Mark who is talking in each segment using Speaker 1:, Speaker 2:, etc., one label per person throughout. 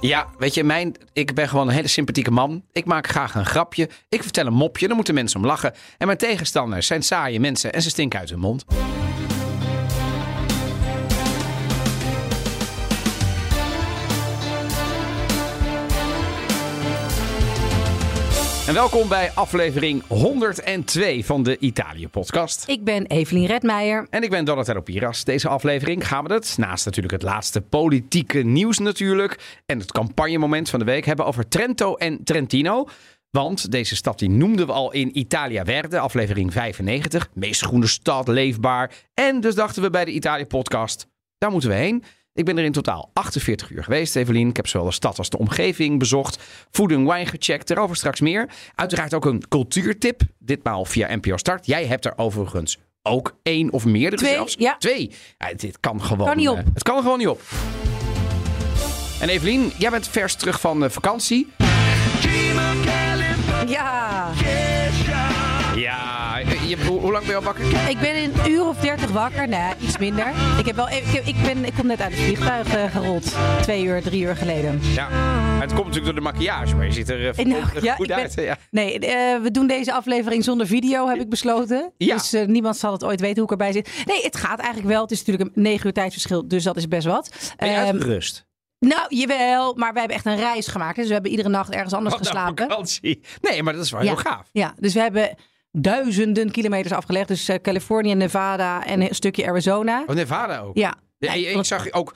Speaker 1: Ja, weet je, mijn, ik ben gewoon een hele sympathieke man. Ik maak graag een grapje. Ik vertel een mopje, dan moeten mensen om lachen. En mijn tegenstanders zijn saaie mensen en ze stinken uit hun mond. En welkom bij aflevering 102 van de Italië-podcast.
Speaker 2: Ik ben Evelien Redmeijer.
Speaker 1: En ik ben Donatello Piras. Deze aflevering gaan we het, naast natuurlijk het laatste politieke nieuws natuurlijk... en het campagnemoment van de week, hebben over Trento en Trentino... Want deze stad die noemden we al in Italia Verde, aflevering 95. Meest groene stad, leefbaar. En dus dachten we bij de Italië-podcast, daar moeten we heen. Ik ben er in totaal 48 uur geweest, Evelien. Ik heb zowel de stad als de omgeving bezocht. Food en wine gecheckt, daarover straks meer. Uiteraard ook een cultuurtip, ditmaal via NPO Start. Jij hebt er overigens ook één of meerdere
Speaker 2: Twee,
Speaker 1: zelfs.
Speaker 2: ja.
Speaker 1: Twee. Ja, dit kan gewoon...
Speaker 2: Kan niet op.
Speaker 1: eh, het kan er gewoon niet op. En Evelien, jij bent vers terug van eh, vakantie.
Speaker 2: Ja,
Speaker 1: hoe, lang ben je al wakker?
Speaker 2: ik ben een uur of dertig wakker. Nee, iets minder. Ik, heb wel, ik, ben, ik kom net uit het vliegtuig eh, gerold. Twee uur, drie uur geleden.
Speaker 1: Ja, het komt natuurlijk door de maquillage, maar je ziet er
Speaker 2: Nou,
Speaker 1: goed
Speaker 2: ja, ik ben-
Speaker 1: uit. Ja.
Speaker 2: Nee, eh, we doen deze aflevering zonder video, heb ik besloten.
Speaker 1: Ja.
Speaker 2: Dus eh, niemand zal het ooit weten hoe ik erbij zit. Nee, het gaat eigenlijk wel. Het is natuurlijk een negen uur tijdsverschil, dus dat is best wat.
Speaker 1: Ben je
Speaker 2: Ehm,
Speaker 1: uitgerust?
Speaker 2: nou, jawel, maar wij hebben echt een reis gemaakt. Dus we hebben iedere nacht ergens anders
Speaker 1: Wat nou,
Speaker 2: geslapen.
Speaker 1: vakantie. Nee, maar dat is wel
Speaker 2: Ja.
Speaker 1: heel gaaf.
Speaker 2: Ja, dus we hebben duizenden kilometers afgelegd. Dus eh, Californië, Nevada en een stukje Arizona.
Speaker 1: Oh, Nevada ook.
Speaker 2: Ja.
Speaker 1: Ja, ik zag ook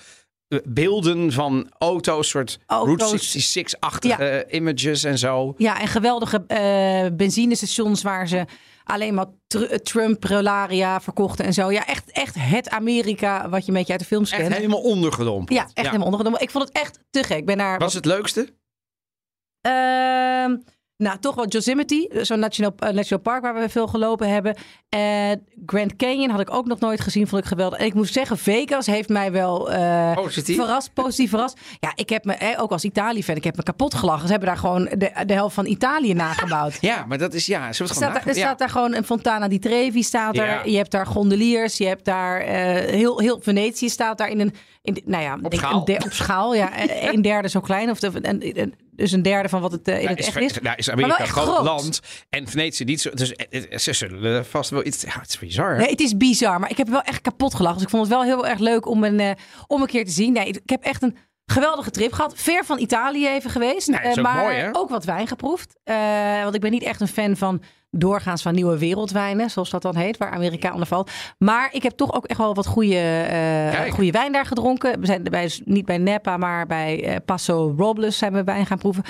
Speaker 1: eh, beelden van auto's, soort
Speaker 2: Auto's.
Speaker 1: Route 66-achtige images en zo.
Speaker 2: Ja, en geweldige eh, benzinestations waar ze alleen maar tr- Trump, Relaria verkochten en zo. Ja, echt, echt het Amerika wat je een beetje uit de films
Speaker 1: Echt
Speaker 2: kent.
Speaker 1: helemaal ondergedompeld.
Speaker 2: Ja, echt helemaal ondergenomen. Ik vond het echt te gek. Ik ben naar...
Speaker 1: Was het leukste?
Speaker 2: Ehm, nou, toch wel Yosemite, zo'n national, eh, national park waar we veel gelopen hebben. Eh, Grand Canyon had ik ook nog nooit gezien, vond ik geweldig. En ik moet zeggen, Vegas heeft mij wel eh,
Speaker 1: Positief?
Speaker 2: verrast, positief verrast. Ja, ik heb me, eh, ook als Italië-fan, ik heb me kapot gelachen. Ze hebben daar gewoon de, de helft van Italië nagebouwd.
Speaker 1: Ja, maar dat is ja.
Speaker 2: Er
Speaker 1: gewoon
Speaker 2: staat, daar, er staat daar gewoon een Fontana di Trevi staat er.
Speaker 1: Ja.
Speaker 2: Je hebt daar gondeliers. Je hebt daar heel, heel Venetië staat daar in een, in, de- nou ja, denk
Speaker 1: schaal.
Speaker 2: Op schaal. Ja, eh, een derde zo klein of de, dus een derde van wat het eh, in
Speaker 1: Ja,
Speaker 2: het
Speaker 1: is,
Speaker 2: echt is.
Speaker 1: nou, is
Speaker 2: Maar
Speaker 1: Amerika
Speaker 2: wel
Speaker 1: een groot,
Speaker 2: groot.
Speaker 1: land en Venetië niet zo. Dus eh, ze zullen vast wel iets. Ja, het is bizar.
Speaker 2: Nee, het is bizar, maar ik heb wel echt kapot gelachen. Dus ik vond het wel heel erg leuk om een, om een keer te zien. Nee, ik heb echt een geweldige trip gehad. Ver van Italië even geweest.
Speaker 1: Nee, dat
Speaker 2: Eh,
Speaker 1: ook
Speaker 2: maar
Speaker 1: mooi,
Speaker 2: ook wat wijn geproefd. Eh, want ik ben niet echt een fan van doorgaans van nieuwe wereldwijnen, zoals dat dan heet, waar Amerika onder valt. Maar ik heb toch ook echt wel wat goede,
Speaker 1: Kijk.
Speaker 2: goede wijn daar gedronken. We zijn bij, niet bij Napa, maar bij eh, Paso Robles zijn we wijn gaan proeven.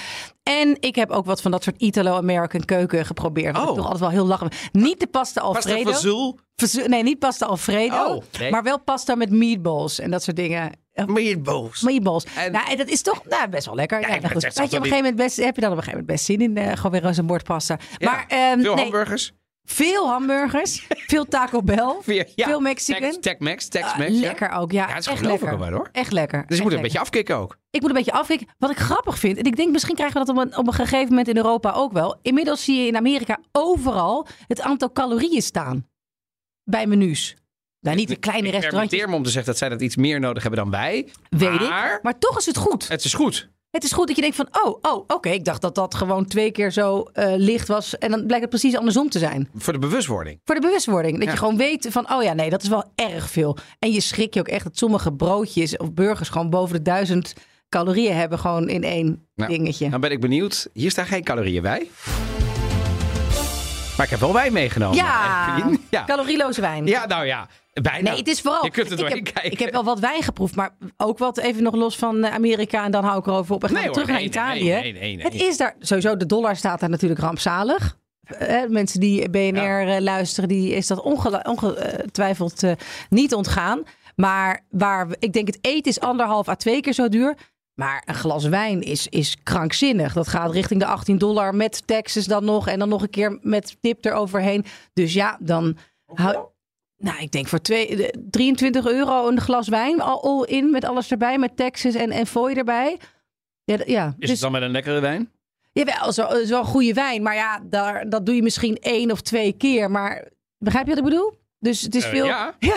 Speaker 2: En ik heb ook wat van dat soort Italo-American keuken geprobeerd. Wat
Speaker 1: Oh.
Speaker 2: ik toch altijd wel heel lachen. Niet de pasta
Speaker 1: Pasta
Speaker 2: Alfredo. Verzu- Nee, niet pasta Alfredo.
Speaker 1: Oh, nee.
Speaker 2: Maar wel pasta met meatballs en dat soort dingen. Eh,
Speaker 1: meatballs.
Speaker 2: Meatballs.
Speaker 1: En-
Speaker 2: Nou, en dat is toch nou, best wel lekker.
Speaker 1: Ja,
Speaker 2: nou goed. Weet je, op een gegeven moment best, heb je dan op een gegeven moment best zin in. eh, gewoon weer eens een bord pasta.
Speaker 1: Ja,
Speaker 2: Maar ehm,
Speaker 1: Veel
Speaker 2: nee,
Speaker 1: hamburgers.
Speaker 2: veel hamburgers. veel Taco Bell.
Speaker 1: Veel, ja,
Speaker 2: veel Mexican.
Speaker 1: Tex- Tex-Mex,
Speaker 2: Ah,
Speaker 1: Tex-Mex.
Speaker 2: lekker ook. Ja,
Speaker 1: Ja, het is
Speaker 2: echt lekker.
Speaker 1: wel, hoor.
Speaker 2: Echt lekker.
Speaker 1: Dus je moet een beetje afkicken ook.
Speaker 2: Ik moet een beetje afkicken. Wat ik grappig vind, en ik denk misschien krijgen we dat op een, op een gegeven moment in Europa ook wel. Inmiddels zie je in Amerika overal het aantal calorieën staan bij menus. Nou, niet de kleine
Speaker 1: Ik
Speaker 2: restaurantjes,
Speaker 1: permitteer me om te zeggen dat zij dat iets meer nodig hebben dan wij.
Speaker 2: weet
Speaker 1: maar
Speaker 2: ik. Maar toch is het goed.
Speaker 1: het is goed.
Speaker 2: Het is goed dat je denkt van, oh, oh oké, ik dacht dat dat gewoon twee keer zo eh, licht was. En dan blijkt het precies andersom te zijn.
Speaker 1: Voor de bewustwording.
Speaker 2: Voor de bewustwording. Dat
Speaker 1: Ja.
Speaker 2: je gewoon weet van, oh ja, nee, dat is wel erg veel. En je schrik je ook echt dat sommige broodjes of burgers gewoon boven de duizend calorieën hebben. Gewoon in één
Speaker 1: Nou,
Speaker 2: dingetje.
Speaker 1: Dan ben ik benieuwd. Hier staan geen calorieën bij. Maar ik heb wel wijn meegenomen.
Speaker 2: Ja,
Speaker 1: ja.
Speaker 2: calorieloze wijn.
Speaker 1: Ja, nou ja. Bijna.
Speaker 2: Nee, het is vooral.
Speaker 1: Je kunt er
Speaker 2: ik,
Speaker 1: doorheen
Speaker 2: heb,
Speaker 1: kijken.
Speaker 2: ik heb wel wat wijn geproefd, maar ook wat even nog los van eh, Amerika. En dan hou ik erover op en gaan
Speaker 1: Nee
Speaker 2: we
Speaker 1: hoor,
Speaker 2: terug
Speaker 1: nee,
Speaker 2: naar
Speaker 1: nee,
Speaker 2: Italië.
Speaker 1: nee, nee, nee,
Speaker 2: Het is daar sowieso. De dollar staat daar natuurlijk rampzalig. Eh, mensen die BNR eh, luisteren, die is dat ongetwijfeld eh, niet ontgaan. Maar waar we- ik denk het eten is anderhalf à twee keer zo duur. Maar een glas wijn is, is krankzinnig. Dat gaat richting de 18 dollar met taxes dan nog. En dan nog een keer met tip eroverheen. Dus ja, dan... hou- nou, ik denk voor twee, de- 23 euro een glas wijn. Al all in met alles erbij. Met taxes en, en fooi erbij. Ja, ja.
Speaker 1: Is
Speaker 2: dus,
Speaker 1: het dan met een lekkere wijn?
Speaker 2: Jawel, zo- zo'n goede wijn. Maar ja, daar, dat doe je misschien één of twee keer. Maar begrijp je wat ik bedoel? Dus het is,
Speaker 1: Eh,
Speaker 2: veel,
Speaker 1: ja.
Speaker 2: ja,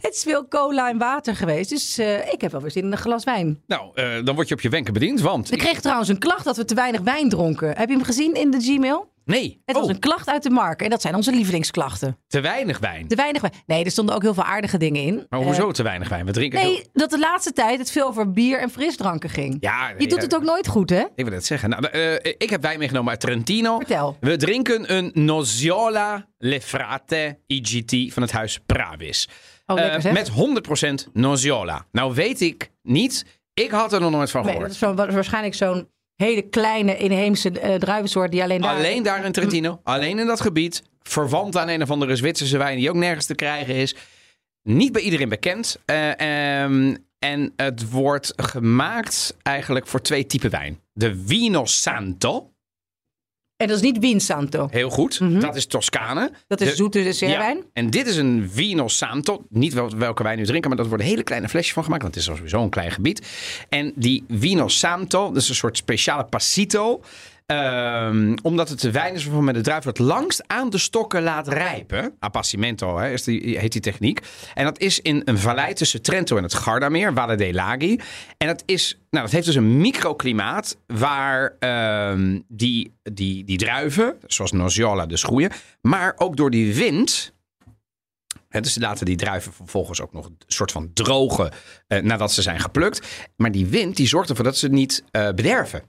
Speaker 2: het is veel cola en water geweest. Dus eh, ik heb wel weer zin in een glas wijn.
Speaker 1: Nou, eh, dan word je op je wenken bediend, want...
Speaker 2: Ik kreeg trouwens een klacht dat we te weinig wijn dronken. Heb je hem gezien in de Gmail?
Speaker 1: Nee,
Speaker 2: Het
Speaker 1: oh,
Speaker 2: was een klacht uit de markt. En dat zijn onze lievelingsklachten.
Speaker 1: te weinig wijn.
Speaker 2: Te weinig wijn. Nee, er stonden ook heel veel aardige dingen in.
Speaker 1: Maar
Speaker 2: Eh,
Speaker 1: hoezo te weinig wijn? We drinken... heel-
Speaker 2: nee, dat de laatste tijd het veel over bier en frisdranken ging.
Speaker 1: Ja,
Speaker 2: Je doet het ook nooit goed, hè?
Speaker 1: Ik wil het zeggen. Nou, eh, ik heb wijn meegenomen uit Trentino.
Speaker 2: Vertel.
Speaker 1: We drinken een Noziola Le Frate IGT van het huis Pravis.
Speaker 2: Oh, lekker
Speaker 1: Eh, met 100% Noziola. Nou weet ik niet. Ik had er nog nooit van
Speaker 2: Nee, dat
Speaker 1: gehoord.
Speaker 2: is waarschijnlijk zo'n hele kleine inheemse eh, druivensoort die alleen daar...
Speaker 1: Alleen daar in Trentino. Alleen in dat gebied. Verwant aan een of andere Zwitserse wijn die ook nergens te krijgen is. Niet bij iedereen bekend. Eh, ehm, en het wordt gemaakt eigenlijk voor twee typen wijn. De Vino Santo.
Speaker 2: En dat is niet Wien Santo.
Speaker 1: Heel goed.
Speaker 2: Mhm.
Speaker 1: Dat is Toscane.
Speaker 2: Dat is
Speaker 1: De-
Speaker 2: zoete dessertwijn.
Speaker 1: Ja, en dit is een Vino Santo. Niet wel, welke wij nu drinken, maar dat worden hele kleine flesjes van gemaakt. Want het is sowieso een klein gebied. En die Vino Santo, dat is een soort speciale passito. Ehm, omdat het de wijn is waarvan men de druif het langst aan de stokken laat rijpen. Appassimento hè, is die, heet die techniek. En dat is in een vallei tussen Trento en het Gardameer, Valle dei Laghi. En dat, is, nou, dat heeft dus een microklimaat waar ehm, die, die, die druiven, zoals Noziola, dus groeien. Maar ook door die wind dus ze laten die druiven vervolgens ook nog een soort van drogen eh, nadat ze zijn geplukt. Maar die wind die zorgt ervoor dat ze niet eh, bederven.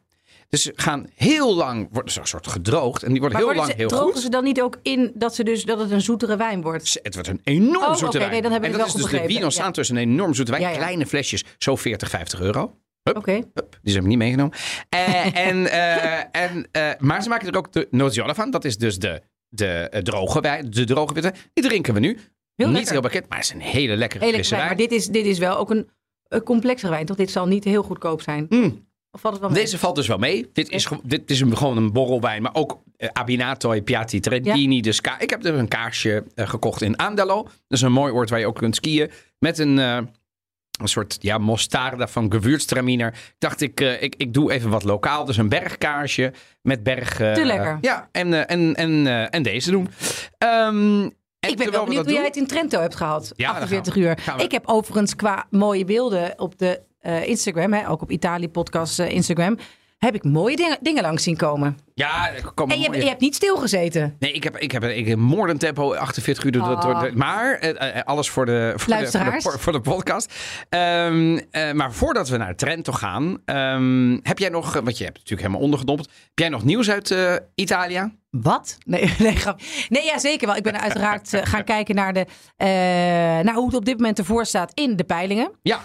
Speaker 1: Dus ze gaan heel lang, worden ze een soort gedroogd. En die worden
Speaker 2: Maar
Speaker 1: heel lang
Speaker 2: ze,
Speaker 1: heel
Speaker 2: drogen
Speaker 1: goed.
Speaker 2: ze dan niet ook in dat, ze dus, dat het een zoetere wijn wordt?
Speaker 1: Het wordt een enorm
Speaker 2: Oh,
Speaker 1: zoete
Speaker 2: oké,
Speaker 1: wijn.
Speaker 2: nee, dan heb ik
Speaker 1: en dat is dus de. Vino
Speaker 2: Ja.
Speaker 1: Is een enorm zoete wijn.
Speaker 2: Ja, ja.
Speaker 1: Kleine flesjes, zo 40, 50 euro.
Speaker 2: Oké.
Speaker 1: Hup, die heb ik niet meegenomen. Eh, en, eh, en, eh, maar ze maken er ook de Noziola van. Dat is dus de, de droge wijn, de droge witte. Die drinken we nu.
Speaker 2: Heel
Speaker 1: niet heel bekend, maar het is een hele lekkere
Speaker 2: Hele klein,
Speaker 1: wijn.
Speaker 2: maar dit is, dit is wel ook een, een complexere wijn, toch? Dit zal niet heel goedkoop zijn.
Speaker 1: Mm.
Speaker 2: Of valt het wel mee?
Speaker 1: Deze valt dus wel mee. Dit is, dit is een, gewoon een borrelwijn, maar ook eh, Abinato e Piatti Trentini. Dus ik heb er een kaarsje eh, gekocht in Andalo. Dat is een mooi oord waar je ook kunt skiën. Met een, eh, een soort ja, mostarda van Gewürztraminer. Dacht ik, ik, ik doe even wat lokaal. Dus een bergkaarsje met berg...
Speaker 2: Te lekker.
Speaker 1: Ja, en, en, en, en deze doen. Ehm, en
Speaker 2: Ik ben wel
Speaker 1: we
Speaker 2: benieuwd hoe jij het in Trento hebt gehad.
Speaker 1: Ja, daar
Speaker 2: 48
Speaker 1: gaan we.
Speaker 2: uur.
Speaker 1: We.
Speaker 2: Ik heb overigens qua mooie beelden op de eh, Instagram, hè, ook op Italië podcast eh, Instagram, heb ik mooie dingen, dingen langs zien komen.
Speaker 1: Ja, komen
Speaker 2: En je,
Speaker 1: mooie-
Speaker 2: je hebt niet stilgezeten.
Speaker 1: Nee, ik heb, ik heb, ik heb moordend tempo, 48 uur. Door, door, door-
Speaker 2: Oh.
Speaker 1: maar eh, alles voor de, voor de, voor,
Speaker 2: Luisteraars.
Speaker 1: de, voor de podcast. Ehm, eh, maar voordat we naar Trento gaan, ehm, heb jij nog, want je hebt natuurlijk helemaal ondergedompeld. Heb jij nog nieuws uit eh, Italië?
Speaker 2: Wat? Nee, nee, grap. nee, ja, zeker wel. Ik ben uiteraard gaan kijken naar, de, naar hoe het op dit moment ervoor staat in de peilingen.
Speaker 1: Ja,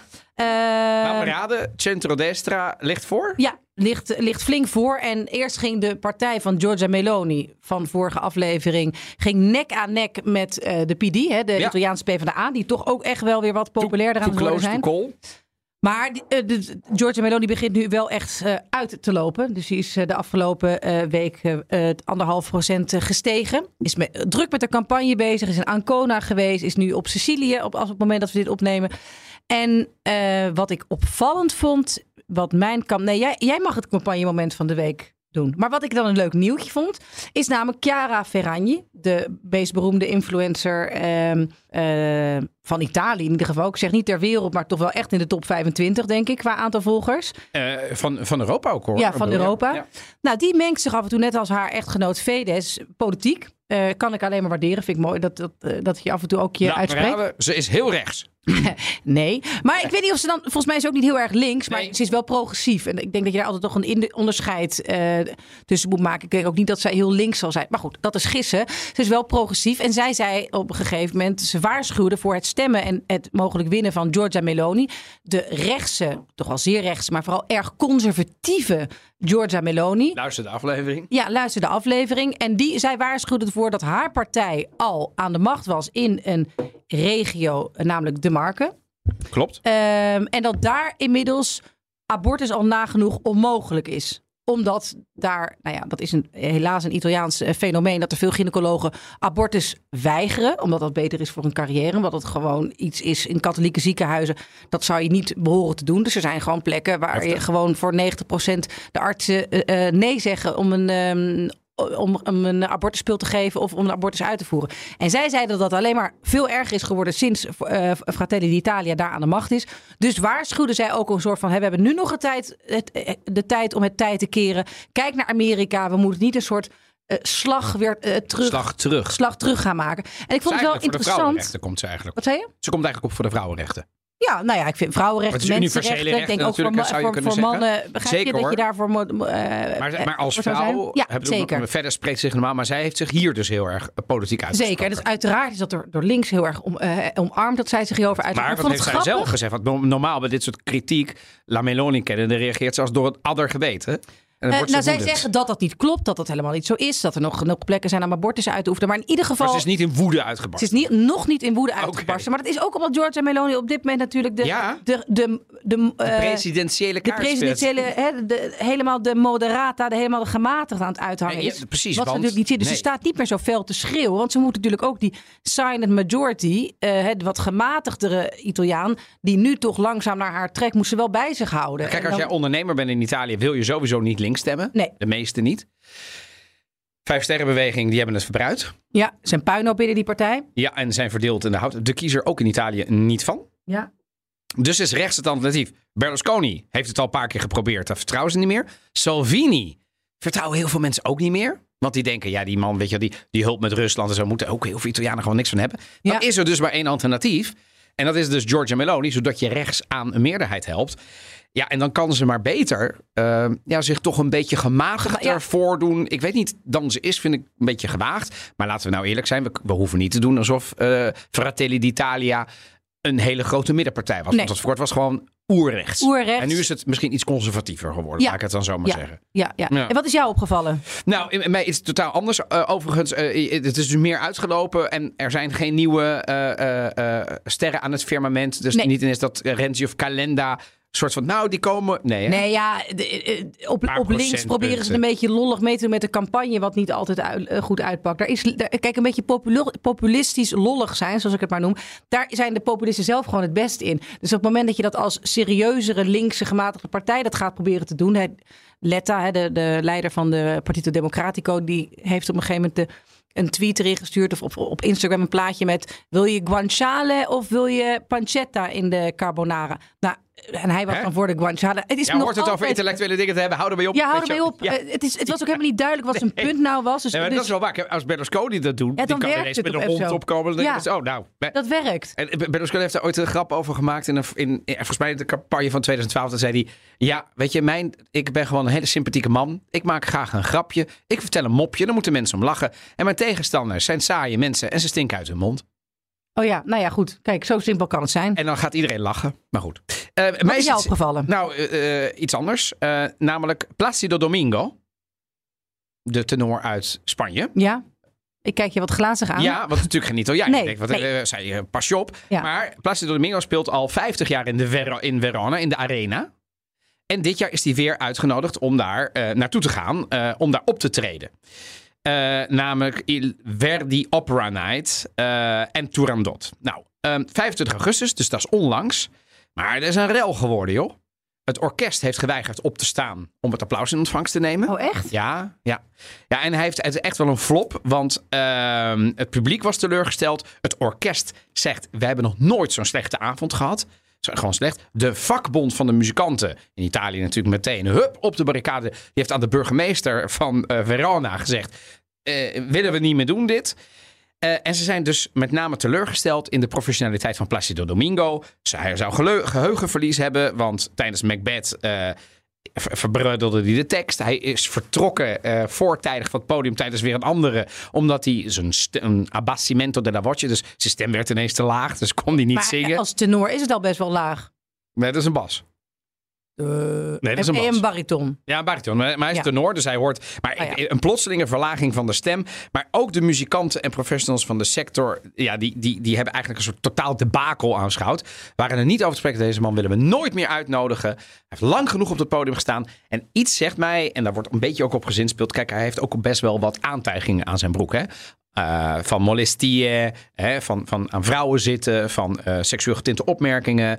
Speaker 1: laat me raden. Centrodestra ligt voor.
Speaker 2: Ja, ligt, ligt flink voor. En eerst ging de partij van Giorgia Meloni van vorige aflevering... ging nek aan nek met eh, de PD, hè, de
Speaker 1: Ja.
Speaker 2: Italiaanse PvdA... die toch ook echt wel weer wat populairder aan het worden zijn.
Speaker 1: call.
Speaker 2: Maar eh, de, Giorgia Meloni begint nu wel echt eh, uit te lopen. Dus die is de afgelopen week anderhalf procent gestegen. Is met, druk met de campagne bezig. Is in Ancona geweest. Is nu op Sicilië op, als op het moment dat we dit opnemen. En eh, wat ik opvallend vond, wat mijn kamp... Nee, jij, jij mag het campagnemoment van de week doen. Maar wat ik dan een leuk nieuwtje vond, is namelijk Chiara Ferragni, de meest beroemde influencer ehm, eh, van Italië in ieder geval. Ik zeg niet ter wereld, maar toch wel echt in de top 25, denk ik, qua aantal volgers.
Speaker 1: Eh, van, van Europa ook hoor.
Speaker 2: Ja, van
Speaker 1: bedoel?
Speaker 2: Europa.
Speaker 1: Ja.
Speaker 2: Nou, die mengt zich af en toe net als haar echtgenoot Fedez politiek. Kan ik alleen maar waarderen. Vind ik mooi dat, dat, dat je af en toe ook je
Speaker 1: me
Speaker 2: uitspreekt.
Speaker 1: raden, ze is heel rechts.
Speaker 2: Nee, maar ik weet niet of ze dan... Volgens mij is ze ook niet heel erg links, maar
Speaker 1: Nee.
Speaker 2: ze is wel progressief. En ik denk dat je daar altijd toch een onderscheid eh, tussen moet maken. Ik denk ook niet dat zij heel links zal zijn. Maar goed, dat is gissen. Ze is wel progressief. En zij zei op een gegeven moment... Ze waarschuwde voor het stemmen en het mogelijk winnen van Giorgia Meloni. De rechtse, toch wel zeer rechtse, maar vooral erg conservatieve Giorgia Meloni.
Speaker 1: Luister de aflevering.
Speaker 2: Ja, luister de aflevering. En die, zij waarschuwde ervoor dat haar partij al aan de macht was in een regio, namelijk de Marken.
Speaker 1: Klopt.
Speaker 2: Ehm, en dat daar inmiddels abortus al nagenoeg onmogelijk is omdat daar, nou ja, dat is een, helaas een Italiaans eh, fenomeen, dat er veel gynaecologen abortus weigeren, omdat dat beter is voor hun carrière, omdat het gewoon iets is in katholieke ziekenhuizen, dat zou je niet behoren te doen. Dus er zijn gewoon plekken waar je gewoon voor 90% de artsen eh, eh, nee zeggen om een, ehm, om, om een abortuspil te geven of om een abortus uit te voeren. En zij zeiden dat dat alleen maar veel erger is geworden sinds uh, Fratelli d'Italia daar aan de macht is. Dus waarschuwden zij ook een soort van: we hebben nu nog een tijd, het, de tijd om het tijd te keren. Kijk naar Amerika. We moeten niet een soort uh, slag weer uh, terug,
Speaker 1: slag terug.
Speaker 2: Slag terug gaan maken. En ik vond het wel interessant.
Speaker 1: Komt ze eigenlijk.
Speaker 2: Wat zei je?
Speaker 1: Ze komt eigenlijk op voor de vrouwenrechten.
Speaker 2: Ja, nou ja, ik vind vrouwenrechten, mensenrechten. Ik denk ook voor, voor, voor mannen. Begrijp zeker, je dat je daarvoor moet. Uh,
Speaker 1: maar, maar, als vrouw, ja, zeker. Nog, verder spreekt zich normaal, maar zij heeft zich hier dus heel erg politiek uitgesproken.
Speaker 2: Zeker, dus uiteraard is dat door, door links heel erg om, uh, omarmd dat zij zich hierover uit.
Speaker 1: Maar wat heeft zij zelf gezegd? Want normaal bij dit soort kritiek, La Meloni kennen, reageert ze als door het adder geweten.
Speaker 2: Uh, nou, zij zeggen dat dat niet klopt, dat dat helemaal niet zo is. Dat er nog genoeg plekken zijn om abortus uit te oefenen. Maar in ieder geval.
Speaker 1: Maar ze is niet in woede uitgebarsten.
Speaker 2: Ze is niet, nog niet in woede uitgebarsten. Maar dat is ook omdat Georgia Meloni op dit moment natuurlijk de.
Speaker 1: Ja,
Speaker 2: de, de, de,
Speaker 1: de presidentiële
Speaker 2: De presidentiële. De, helemaal de moderata, de helemaal de gematigde aan het uithangen is.
Speaker 1: Precies.
Speaker 2: Wat want, ze natuurlijk niet. Dus nee. ze staat niet meer zo fel te schreeuwen. Want ze moet natuurlijk ook die silent majority. Uh, wat gematigdere Italiaan. die nu toch langzaam naar haar trekt. moest ze wel bij zich houden.
Speaker 1: Kijk, als dan, jij ondernemer bent in Italië. wil je sowieso niet links stemmen.
Speaker 2: Nee
Speaker 1: meeste niet. Vijf Sterrenbeweging, die hebben het verbruikt.
Speaker 2: Ja, zijn puinhoop binnen die partij.
Speaker 1: Ja, en zijn verdeeld in de hout. De kiezer ook in Italië niet van.
Speaker 2: Ja.
Speaker 1: Dus is rechts het alternatief. Berlusconi heeft het al een paar keer geprobeerd. Daar vertrouwen ze niet meer. Salvini vertrouwen heel veel mensen ook niet meer. Want die denken, ja, die man, weet je, die, die hulp met Rusland en zo moeten ook heel veel Italianen gewoon niks van hebben. Dan is er dus maar één alternatief. En dat is dus Giorgia Meloni, zodat je rechts aan een meerderheid helpt. Ja, en dan kan ze maar beter uh, ja, zich toch een beetje gematigder ja. voordoen. Ik weet niet, dan ze is, vind ik een beetje gewaagd. Maar laten we nou eerlijk zijn, we, we hoeven niet te doen alsof uh, Fratelli d'Italia een hele grote middenpartij was. Nee. Want dat was gewoon oerrechts.
Speaker 2: oerrechts.
Speaker 1: En nu is het misschien iets conservatiever geworden, ja. laat ik het dan zo maar
Speaker 2: ja.
Speaker 1: zeggen.
Speaker 2: Ja, ja, ja. En wat is jou opgevallen?
Speaker 1: Nou, in, mij is het totaal anders. Uh, overigens, uh, het is dus meer uitgelopen en er zijn geen nieuwe uh, sterren aan het firmament. Dus nee. niet ineens dat Renzi of Calenda soort van, nou, die komen. Nee, hè?
Speaker 2: nee ja, de, op, op links proberen ze een beetje lollig mee te doen met de campagne, wat niet altijd uit, uh, goed uitpakt. Daar is, daar, kijk, een beetje populistisch lollig zijn, zoals ik het maar noem. Daar zijn de populisten zelf gewoon het best in. Dus op het moment dat je dat als serieuzere linkse gematigde partij dat gaat proberen te doen. Hè, Letta, hè, de, de leider van de Partito Democratico, die heeft op een gegeven moment de een tweet erin gestuurd of op, op Instagram een plaatje met wil je guanciale of wil je pancetta in de carbonara? Nou, en hij was Hè? dan voor de guanciale.
Speaker 1: Het is ja, hoort het
Speaker 2: altijd...
Speaker 1: over intellectuele dingen te hebben. Hou erbij op.
Speaker 2: Ja, hou erbij op. Ja. Uh, het, is, het was ook helemaal niet duidelijk wat zijn punt nou was. Dus,
Speaker 1: nee, maar
Speaker 2: dus...
Speaker 1: dat is wel waar. Als Berlusconi dat doet, ja, dan die kan ineens met een hond opkomen. Dan ja. denk je, oh, nou.
Speaker 2: Dat werkt.
Speaker 1: En Berlusconi heeft daar ooit een grap over gemaakt. In, een, in, in, volgens mij in de campagne van 2012. Dan zei hij, ja, weet je, mijn, ik ben gewoon een hele sympathieke man. Ik maak graag een grapje. Ik vertel een mopje. Dan moeten mensen om lachen. En mijn tegenstanders zijn saaie mensen. En ze stinken uit hun mond.
Speaker 2: Oh ja, nou ja, goed. Kijk, zo simpel kan het zijn.
Speaker 1: En dan gaat iedereen lachen. Maar goed.
Speaker 2: Uh, Wat is jou opgevallen?
Speaker 1: Nou, uh, iets anders. Namelijk Placido Domingo. De tenor uit Spanje.
Speaker 2: Ja. Ik kijk je wat glazig aan.
Speaker 1: Ja, wat natuurlijk geen Italiaan. Nee, ik denk, wat nee. zei je, pas je op. Ja. Maar Placido Domingo speelt al 50 jaar in, de Ver in Verona, in de Arena. En dit jaar is hij weer uitgenodigd om daar naartoe te gaan, om daar op te treden. Namelijk Il Verdi Opera Night en Turandot. Nou, um, ehm, 25 augustus, dus dat is onlangs. Maar er is een rel geworden, joh. Het orkest heeft geweigerd op te staan om het applaus in ontvangst te nemen.
Speaker 2: Oh, echt?
Speaker 1: Ja, ja. ja en hij heeft het echt wel een flop, want uh, het publiek was teleurgesteld. Het orkest zegt, we hebben nog nooit zo'n slechte avond gehad. Gewoon slecht. De vakbond van de muzikanten in Italië natuurlijk meteen hup op de barricade. Die heeft aan de burgemeester van uh, Verona gezegd: uh, willen we niet meer doen dit? Uh, en ze zijn dus met name teleurgesteld in de professionaliteit van Placido Domingo. Hij zou geheugenverlies hebben, want tijdens Macbeth uh, verbreudelde hij de tekst. Hij is vertrokken uh, voortijdig van het podium tijdens weer een andere. Omdat hij zijn een abbassimento della voce, dus zijn stem werd ineens te laag. Dus kon hij niet
Speaker 2: maar
Speaker 1: zingen.
Speaker 2: als tenor is het al best wel laag.
Speaker 1: Nee, dat is een bas.
Speaker 2: Uh, nee, dat is een, bas. een bariton.
Speaker 1: Ja, een bariton. Maar, hij is ja. tenor, dus hij hoort... Maar oh, ja. een plotselinge verlaging van de stem. Maar ook de muzikanten en professionals van de sector... Ja, die, die, die hebben eigenlijk een soort totaal debakel aanschouwd. Waren er niet over te spreken. Deze man willen we nooit meer uitnodigen. Hij heeft lang genoeg op het podium gestaan. En iets zegt mij, en daar wordt een beetje ook op gezinspeeld... Kijk, hij heeft ook best wel wat aantijgingen aan zijn broek, hè. Uh, van molestieën, hè, van, van aan vrouwen zitten, van uh, seksueel getinte opmerkingen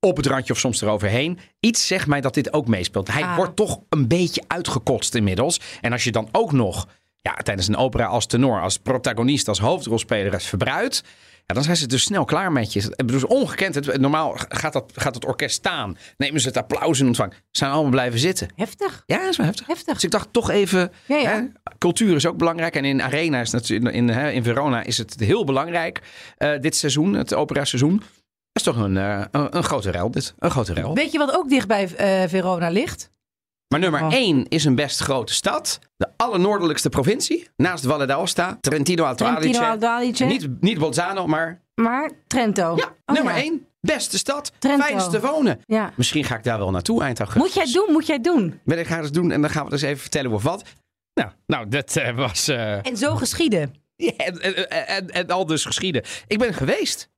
Speaker 1: op het randje of soms eroverheen. Iets zegt mij dat dit ook meespeelt. Hij ah. wordt toch een beetje uitgekotst inmiddels. En als je dan ook nog ja, tijdens een opera als tenor, als protagonist, als hoofdrolspeler het verbruikt. Ja, dan zijn ze dus snel klaar met je. Is ongekend. Het, normaal gaat, dat, gaat het orkest staan. Nemen ze het applaus in ontvang. Ze zijn allemaal blijven zitten.
Speaker 2: Heftig.
Speaker 1: Ja, dat is wel heftig.
Speaker 2: Heftig.
Speaker 1: Dus ik dacht toch even,
Speaker 2: Ja, ja.
Speaker 1: Hè, cultuur is ook belangrijk. En in Arena is natuurlijk, in, hè, in Verona is het heel belangrijk. eh, dit seizoen, het opera seizoen. Dat is toch een, eh, een, een grote rel dit. Een grote.
Speaker 2: Weet je wat ook dicht bij eh, Verona ligt?
Speaker 1: Maar nummer
Speaker 2: Oh.
Speaker 1: 1 is een best grote stad. De allernoordelijkste provincie. Naast Valle d'Aosta. Trentino Alto Adige. Niet, niet Bolzano, maar
Speaker 2: Maar Trento.
Speaker 1: ja,
Speaker 2: Oh,
Speaker 1: nummer
Speaker 2: ja.
Speaker 1: 1. Beste stad.
Speaker 2: Trento.
Speaker 1: Fijnst te wonen.
Speaker 2: Ja.
Speaker 1: Misschien ga ik daar wel naartoe eind augustus.
Speaker 2: Moet jij doen, moet jij doen.
Speaker 1: Ben ik ga het doen en dan gaan we dus even vertellen hoe of wat. Nou, nou dat eh, was... eh,
Speaker 2: En zo geschieden.
Speaker 1: Ja, en, en, en, en al dus geschieden. Ik ben geweest.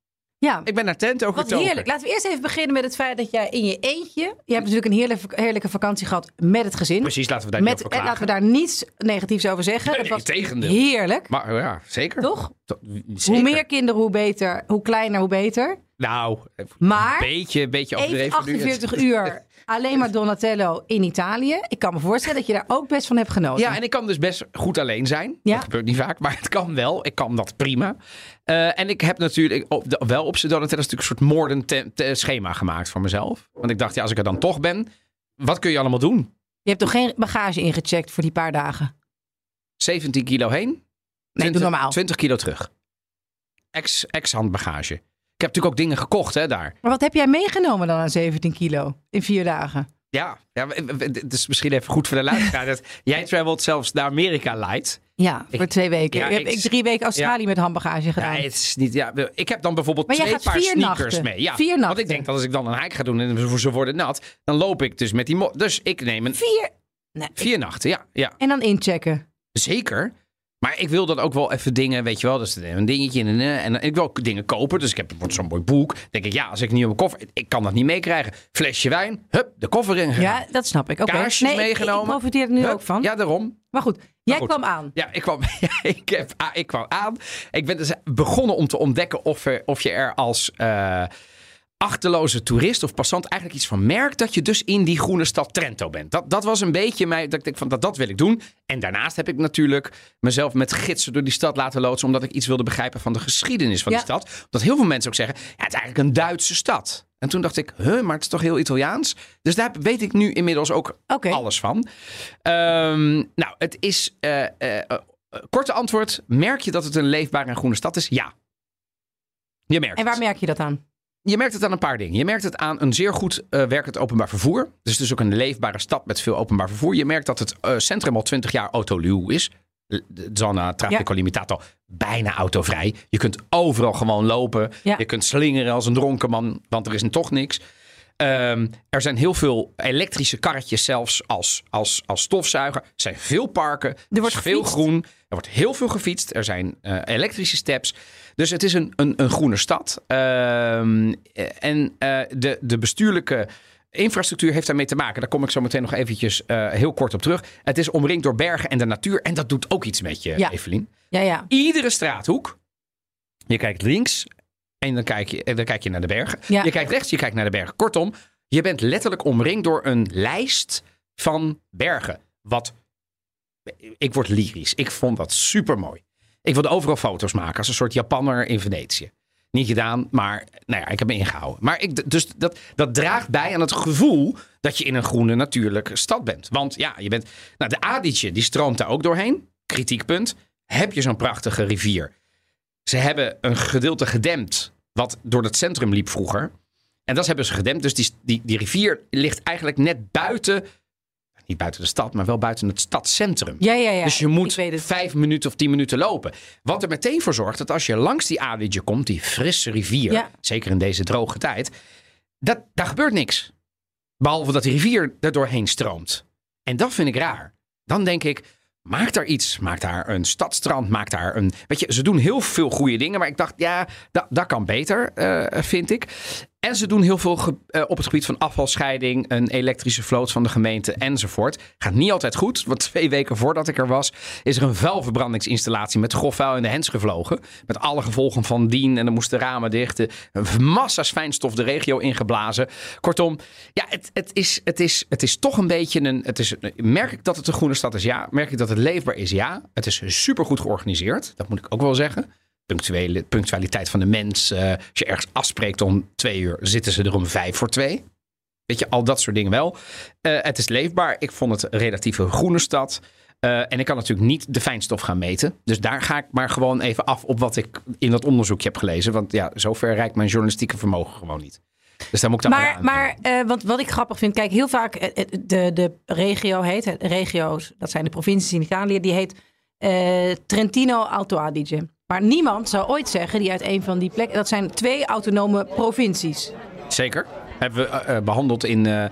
Speaker 2: Ja.
Speaker 1: Ik ben naar Twente ook
Speaker 2: Wat heerlijk. Laten we eerst even beginnen met het feit dat jij in je eentje... Je hebt natuurlijk een heerlijke, heerlijke vakantie gehad met het gezin.
Speaker 1: Precies, laten we daar
Speaker 2: Met,
Speaker 1: niet over
Speaker 2: en
Speaker 1: klagen.
Speaker 2: laten we daar niets negatiefs over zeggen.
Speaker 1: Nee,
Speaker 2: het was
Speaker 1: tegendeel.
Speaker 2: heerlijk.
Speaker 1: Maar ja, zeker.
Speaker 2: Toch?
Speaker 1: To-
Speaker 2: Hoe meer kinderen, hoe beter. Hoe kleiner, hoe beter.
Speaker 1: Nou,
Speaker 2: Maar
Speaker 1: een beetje, beetje
Speaker 2: even
Speaker 1: overdreven. nu.
Speaker 2: 48 uur alleen maar Donatello in Italië. Ik kan me voorstellen dat je daar ook best van hebt genoten.
Speaker 1: Ja, en ik kan dus best goed alleen zijn.
Speaker 2: Ja.
Speaker 1: Dat gebeurt niet vaak, maar het kan wel. Ik kan dat prima. Eh, en ik heb natuurlijk op de- wel op z'n Donatello natuurlijk een soort moordend te- te- schema gemaakt voor mezelf. Want ik dacht, ja, als ik er dan toch ben, wat kun je allemaal doen?
Speaker 2: Je hebt toch geen bagage ingecheckt voor die paar dagen?
Speaker 1: 17 kilo heen,
Speaker 2: Nee,
Speaker 1: 20,
Speaker 2: doe normaal.
Speaker 1: 20 kilo terug. Ex- Ex-handbagage. ik heb natuurlijk ook dingen gekocht hè, daar.
Speaker 2: Maar wat heb jij meegenomen dan aan 17 kilo in vier dagen?
Speaker 1: Ja, ja, het is misschien even goed voor de luisteraar. dat jij travelt zelfs naar Amerika light.
Speaker 2: Ja, voor
Speaker 1: Ik-
Speaker 2: twee weken.
Speaker 1: ja,
Speaker 2: ik heb
Speaker 1: ik-
Speaker 2: ik drie weken Australië met handbagage
Speaker 1: Ja,
Speaker 2: gedaan.
Speaker 1: het is niet, ja, ik heb dan bijvoorbeeld
Speaker 2: Maar
Speaker 1: twee paar sneakers
Speaker 2: nachten.
Speaker 1: mee. Ja,
Speaker 2: Vier
Speaker 1: Want
Speaker 2: nachten.
Speaker 1: ik denk dat als ik dan een hike ga doen en ze worden nat, dan loop ik dus met die... Dus ik neem een
Speaker 2: Vier. Nee, ik-
Speaker 1: vier nachten, ja, ja.
Speaker 2: En dan inchecken.
Speaker 1: Zeker. Maar ik wil dan ook wel even dingen, weet je wel, dus een dingetje en, en, en ik wil ook dingen kopen. Dus ik heb zo'n mooi boek. Dan denk ik, ja, als ik niet op mijn koffer, ik kan dat niet meekrijgen. Flesje wijn, hup, de koffer in.
Speaker 2: Ja, dat snap ik. Oké.
Speaker 1: Kaarsjes
Speaker 2: nee,
Speaker 1: meegenomen.
Speaker 2: Ik profiteer er nu
Speaker 1: Hup,
Speaker 2: ook van.
Speaker 1: Ja, daarom.
Speaker 2: Maar goed, jij
Speaker 1: goed.
Speaker 2: kwam aan.
Speaker 1: Ja, ik kwam, ik, heb, ah, ik kwam aan. Ik ben dus begonnen om te ontdekken of, er, of je er als eh, achterloze toerist of passant eigenlijk iets van merkt dat je dus in die groene stad Trento bent. Dat, dat was een beetje mij, dat ik denk van dat, dat wil ik doen. En daarnaast heb ik natuurlijk mezelf met gidsen door die stad laten loodsen omdat ik iets wilde begrijpen van de geschiedenis van
Speaker 2: Ja.
Speaker 1: die stad. Omdat heel veel mensen ook zeggen, ja, het is eigenlijk een Duitse stad. En toen dacht ik, huh, maar het is toch heel Italiaans? Dus daar weet ik nu inmiddels ook alles van. Ehm, nou, het is. eh, eh, eh, korte antwoord: merk je dat het een leefbare en groene stad is? Ja. Je merkt
Speaker 2: En waar
Speaker 1: het.
Speaker 2: merk je dat aan?
Speaker 1: Je merkt het aan een paar dingen. Je merkt het aan een zeer goed eh, werkend openbaar vervoer. Dus het is ook een leefbare stad met veel openbaar vervoer. Je merkt dat het eh, centrum al 20 jaar autoluw is. Zona traffico limitato bijna autovrij. Je kunt overal gewoon lopen.
Speaker 2: Ja.
Speaker 1: Je kunt slingeren als een dronken man, want er is toch niks. Ehm, er zijn heel veel elektrische karretjes zelfs als, als, als stofzuiger. Er zijn veel parken. Er,
Speaker 2: wordt
Speaker 1: veel groen. Er wordt heel veel gefietst. Er zijn eh, elektrische steps. Dus het is een, een, een groene stad. Ehm, eh, en eh, de, de bestuurlijke infrastructuur heeft daarmee te maken. Daar kom ik zo meteen nog eventjes eh, heel kort op terug. Het is omringd door bergen en de natuur. En dat doet ook iets met je,
Speaker 2: Ja.
Speaker 1: Evelien.
Speaker 2: Ja, ja.
Speaker 1: Iedere straathoek. Je kijkt links en dan kijk je, dan kijk je naar de bergen.
Speaker 2: Ja.
Speaker 1: Je kijkt rechts, je kijkt naar de bergen. Kortom, je bent letterlijk omringd door een lijst van bergen. Wat. Ik word lyrisch. Ik vond dat super mooi. Ik wilde overal foto's maken als een soort Japanner in Venetië. Niet gedaan, maar nou ja, ik heb me ingehouden. Maar ik, dus dat, dat draagt bij aan het gevoel dat je in een groene natuurlijke stad bent. Want ja, je bent. Nou, de Adige, die stroomt daar ook doorheen. Kritiekpunt. Heb je zo'n prachtige rivier? Ze hebben een gedeelte gedempt. wat door het centrum liep vroeger. En dat hebben ze gedempt. Dus die, die, die rivier ligt eigenlijk net buiten. Niet buiten de stad, maar wel buiten het stadscentrum.
Speaker 2: Ja, ja, ja.
Speaker 1: dus je moet vijf minuten of tien minuten lopen. Wat er meteen voor zorgt dat als je langs die Adige komt, die frisse rivier,
Speaker 2: Ja.
Speaker 1: zeker in deze droge tijd, dat, daar gebeurt niks. Behalve dat die rivier er doorheen stroomt. En dat vind ik raar. Dan denk ik, maak daar iets. Maak daar een stadstrand, maak daar een... Weet je, ze doen heel veel goede dingen, maar ik dacht, ja, dat, dat kan beter, eh, vind ik. En ze doen heel veel eh, op het gebied van afvalscheiding, een elektrische vloot van de gemeente enzovoort. Gaat niet altijd goed, want twee weken voordat ik er was, is er een vuilverbrandingsinstallatie met grof vuil in de hens gevlogen. Met alle gevolgen van dien en dan moesten ramen dichten. Massa's fijnstof de regio ingeblazen. Kortom, ja, het, het, is, het, is, het is toch een beetje een. Het is, merk ik dat het een groene stad is? Ja. Merk ik dat het leefbaar is? Ja. Het is supergoed georganiseerd. Dat moet ik ook wel zeggen. Punctuele, punctualiteit van de mens. eh, als je ergens afspreekt om twee uur, zitten ze er om vijf voor twee. Weet je, al dat soort dingen wel. Eh, het is leefbaar. Ik vond het een relatieve groene stad. Eh, en ik kan natuurlijk niet de fijnstof gaan meten. Dus daar ga ik maar gewoon even af op wat ik in dat onderzoekje heb gelezen. Want ja, zover reikt mijn journalistieke vermogen gewoon niet. Dus daar moet ik dan
Speaker 2: Maar, maar eh, want wat ik grappig vind, kijk, heel vaak de, de regio heet, regio's, dat zijn de provincies in Italië, die heet Trentino Alto Adige. Maar niemand zou ooit zeggen, die uit een van die plekken, dat zijn twee autonome provincies.
Speaker 1: Zeker. Hebben we eh, eh, behandeld in eh,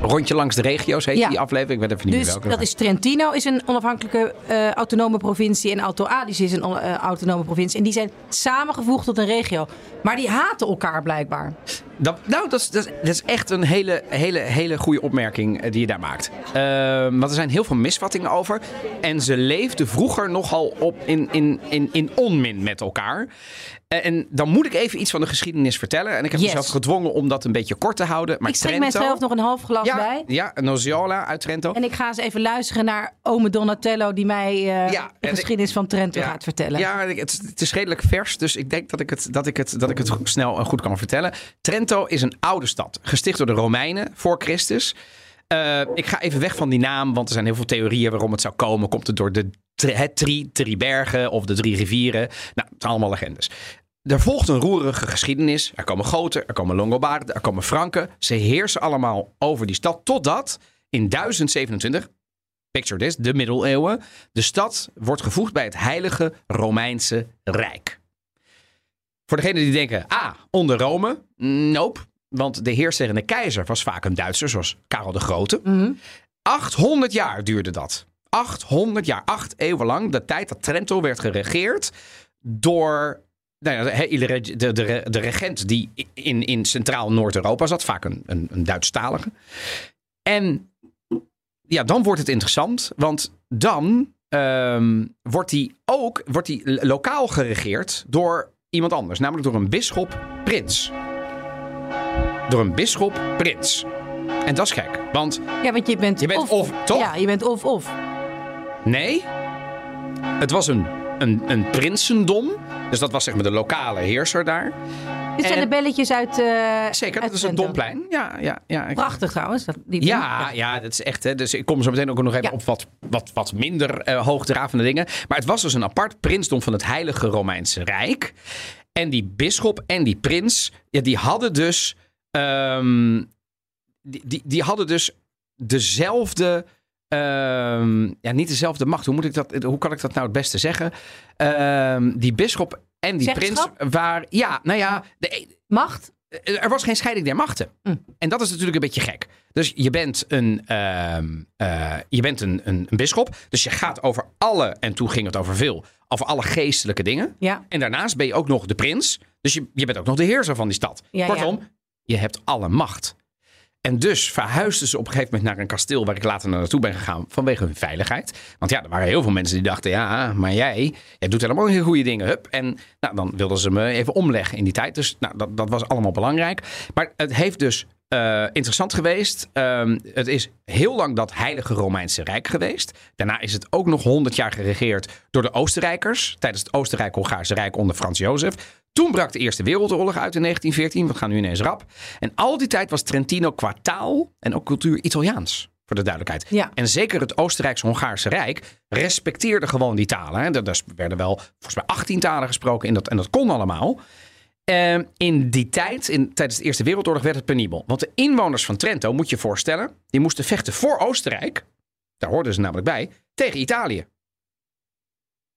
Speaker 1: Rondje langs de regio's, heet
Speaker 2: Ja.
Speaker 1: die aflevering. Ik weet even niet meer
Speaker 2: Dus
Speaker 1: welke.
Speaker 2: dat is Trentino is een onafhankelijke eh, autonome provincie en Alto Adige is een eh, autonome provincie. En die zijn samengevoegd tot een regio. Maar die haten elkaar blijkbaar.
Speaker 1: Dat, nou, dat is, dat, is, dat is echt een hele, hele, hele goede opmerking eh, die je daar maakt. Ehm, want er zijn heel veel misvattingen over. En ze leefden vroeger nogal op in, in, in, in onmin met elkaar. En dan moet ik even iets van de geschiedenis vertellen. En ik heb
Speaker 2: Yes.
Speaker 1: mezelf gedwongen om dat een beetje kort te houden. Maar
Speaker 2: ik schenk
Speaker 1: Trento,
Speaker 2: mijzelf nog een half glas
Speaker 1: ja,
Speaker 2: bij.
Speaker 1: Ja, een Noziola uit Trento.
Speaker 2: En ik ga eens even luisteren naar ome Donatello... die mij eh,
Speaker 1: Ja,
Speaker 2: de
Speaker 1: ik-
Speaker 2: geschiedenis van Trento
Speaker 1: Ja.
Speaker 2: gaat vertellen.
Speaker 1: Ja, het, het is redelijk vers, dus ik denk dat ik het, dat ik het, dat ik het snel en goed kan vertellen. Trento is een oude stad, gesticht door de Romeinen voor Christus. Eh, ik ga even weg van die naam, want er zijn heel veel theorieën waarom het zou komen. Komt het door de het drie, drie bergen of de drie rivieren? Nou, het zijn allemaal legendes. Er volgt een roerige geschiedenis. Er komen Goten, er komen Longobarden, er komen Franken. Ze heersen allemaal over die stad totdat in 1027, picture this, de middeleeuwen, de stad wordt gevoegd bij het Heilige Romeinse Rijk. Voor degenen die denken, ah, onder Rome? Nope. Want de heerser en de keizer was vaak een Duitser, zoals Karel de Grote.
Speaker 2: Mhm.
Speaker 1: 800 jaar duurde dat. 800 jaar, acht eeuwen lang. De tijd dat Trento werd geregeerd door nou ja, de, de, de, de regent die in, in Centraal Noord-Europa zat. Vaak een, een, een Duitsstalige. En ja, dan wordt het interessant. Want dan ehm, wordt die ook wordt die lokaal geregeerd door iemand anders. Namelijk door een bisschop prins. Door een bisschop prins. En dat is gek. Want
Speaker 2: Ja, want je bent,
Speaker 1: Je bent of, toch?
Speaker 2: Ja, je bent of-of.
Speaker 1: Nee. Het was een, een, een prinsendom. Dus dat was zeg maar de lokale heerser daar.
Speaker 2: Dit zijn
Speaker 1: En-
Speaker 2: de belletjes uit uh,
Speaker 1: Zeker, dat is een domplein. Ja, ja, ja. Ik-
Speaker 2: Prachtig trouwens. Dat, die
Speaker 1: Ja, ja, dat is echt. Hè. Dus ik kom zo meteen ook nog even
Speaker 2: Ja.
Speaker 1: op wat, wat, wat minder eh hoogdravende dingen. Maar het was dus een apart prinsdom van het Heilige Romeinse Rijk. En die bisschop en die prins, ja, die hadden dus. ehm, die, die, die hadden dus dezelfde. Ehm, ja, niet dezelfde macht. Hoe, moet ik dat, hoe kan ik dat nou het beste zeggen? Ehm, die bisschop en die prins waren. Ja, nou ja. De,
Speaker 2: Macht?
Speaker 1: er was geen scheiding der machten.
Speaker 2: Mm.
Speaker 1: En dat is natuurlijk een beetje gek. Dus je bent een, eh, je bent een, een, een bisschop. Dus je gaat over alle, en toen ging het over veel, over alle geestelijke dingen.
Speaker 2: Ja.
Speaker 1: En daarnaast ben je ook nog de prins. Dus je, je bent ook nog de heerser van die stad.
Speaker 2: Ja,
Speaker 1: Kortom, je hebt alle macht. En dus verhuisden ze op een gegeven moment naar een kasteel waar ik later naartoe ben gegaan vanwege hun veiligheid. Want ja, er waren heel veel mensen die dachten, ja, maar jij, jij doet helemaal geen goede dingen. Hup. En nou, dan wilden ze me even omleggen in die tijd. Dus nou, dat, dat was allemaal belangrijk. Maar het heeft dus eh, interessant geweest. Ehm, het is heel lang dat Heilige Romeinse Rijk geweest. Daarna is het ook nog 100 jaar geregeerd door de Oostenrijkers. Tijdens het Oostenrijk-Hongaarse Rijk onder Frans Jozef. Toen brak de Eerste Wereldoorlog uit in 1914. We gaan nu ineens rap. En al die tijd was Trentino qua taal en ook cultuur Italiaans. Voor de duidelijkheid.
Speaker 2: Ja.
Speaker 1: En zeker het Oostenrijks-Hongaarse Rijk respecteerde gewoon die talen. Hè. Er er werden wel volgens mij 18 talen gesproken in dat, en dat kon allemaal. Ehm, in die tijd, in, tijdens de Eerste Wereldoorlog, werd het penibel. Want de inwoners van Trento, moet je je voorstellen, die moesten vechten voor Oostenrijk. Daar hoorden ze namelijk bij, tegen Italië.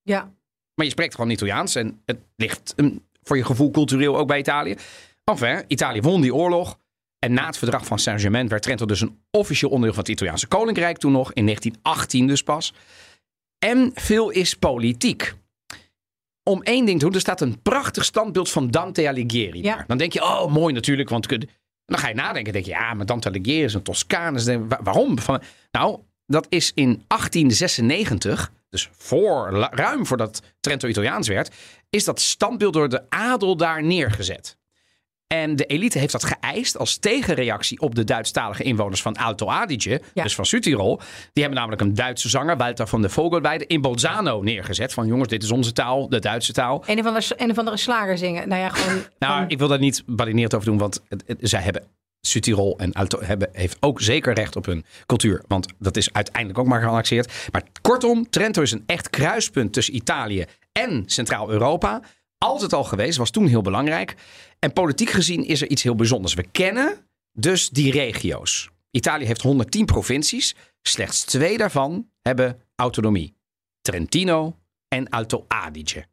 Speaker 2: Ja.
Speaker 1: Maar je spreekt gewoon Italiaans en het ligt mm, voor je gevoel cultureel ook bij Italië. Enfin, Italië won die oorlog. En na het verdrag van Saint-Germain werd Trento dus een officieel onderdeel van het Italiaanse Koninkrijk toen nog, in 1918 dus pas. En veel is politiek. om één ding te doen. Er staat een prachtig standbeeld van Dante Alighieri
Speaker 2: Ja.
Speaker 1: daar. Dan denk je, oh mooi natuurlijk, want kun- dan ga je nadenken. denk je, ja, maar Dante Alighieri is een wa- waarom? Van, nou, dat is in 1896, dus voor, ruim voordat Trento Italiaans werd, is dat standbeeld door de adel daar neergezet. En de elite heeft dat geëist als tegenreactie op de Duitsstalige inwoners van Alto Adige,
Speaker 2: Ja.
Speaker 1: dus van Südtirol. Die hebben namelijk een Duitse zanger, Walter van der Vogelweide, in Bolzano neergezet. Van jongens, dit is onze taal, de Duitse taal.
Speaker 2: Een of andere, een of andere slager zingen. Nou ja, gewoon...
Speaker 1: Nou, ik wil daar niet badinerend over doen, want het, het- zij hebben Südtirol en Alto hebben, heeft ook zeker recht op hun cultuur. Want dat is uiteindelijk ook maar geannexeerd. Maar kortom, Trento is een echt kruispunt tussen Italië en Centraal-Europa. Altijd al geweest, was toen heel belangrijk. En politiek gezien is er iets heel bijzonders. We kennen dus die regio's. Italië heeft 110 provincies. Slechts twee daarvan hebben autonomie. Trentino en Alto Adige.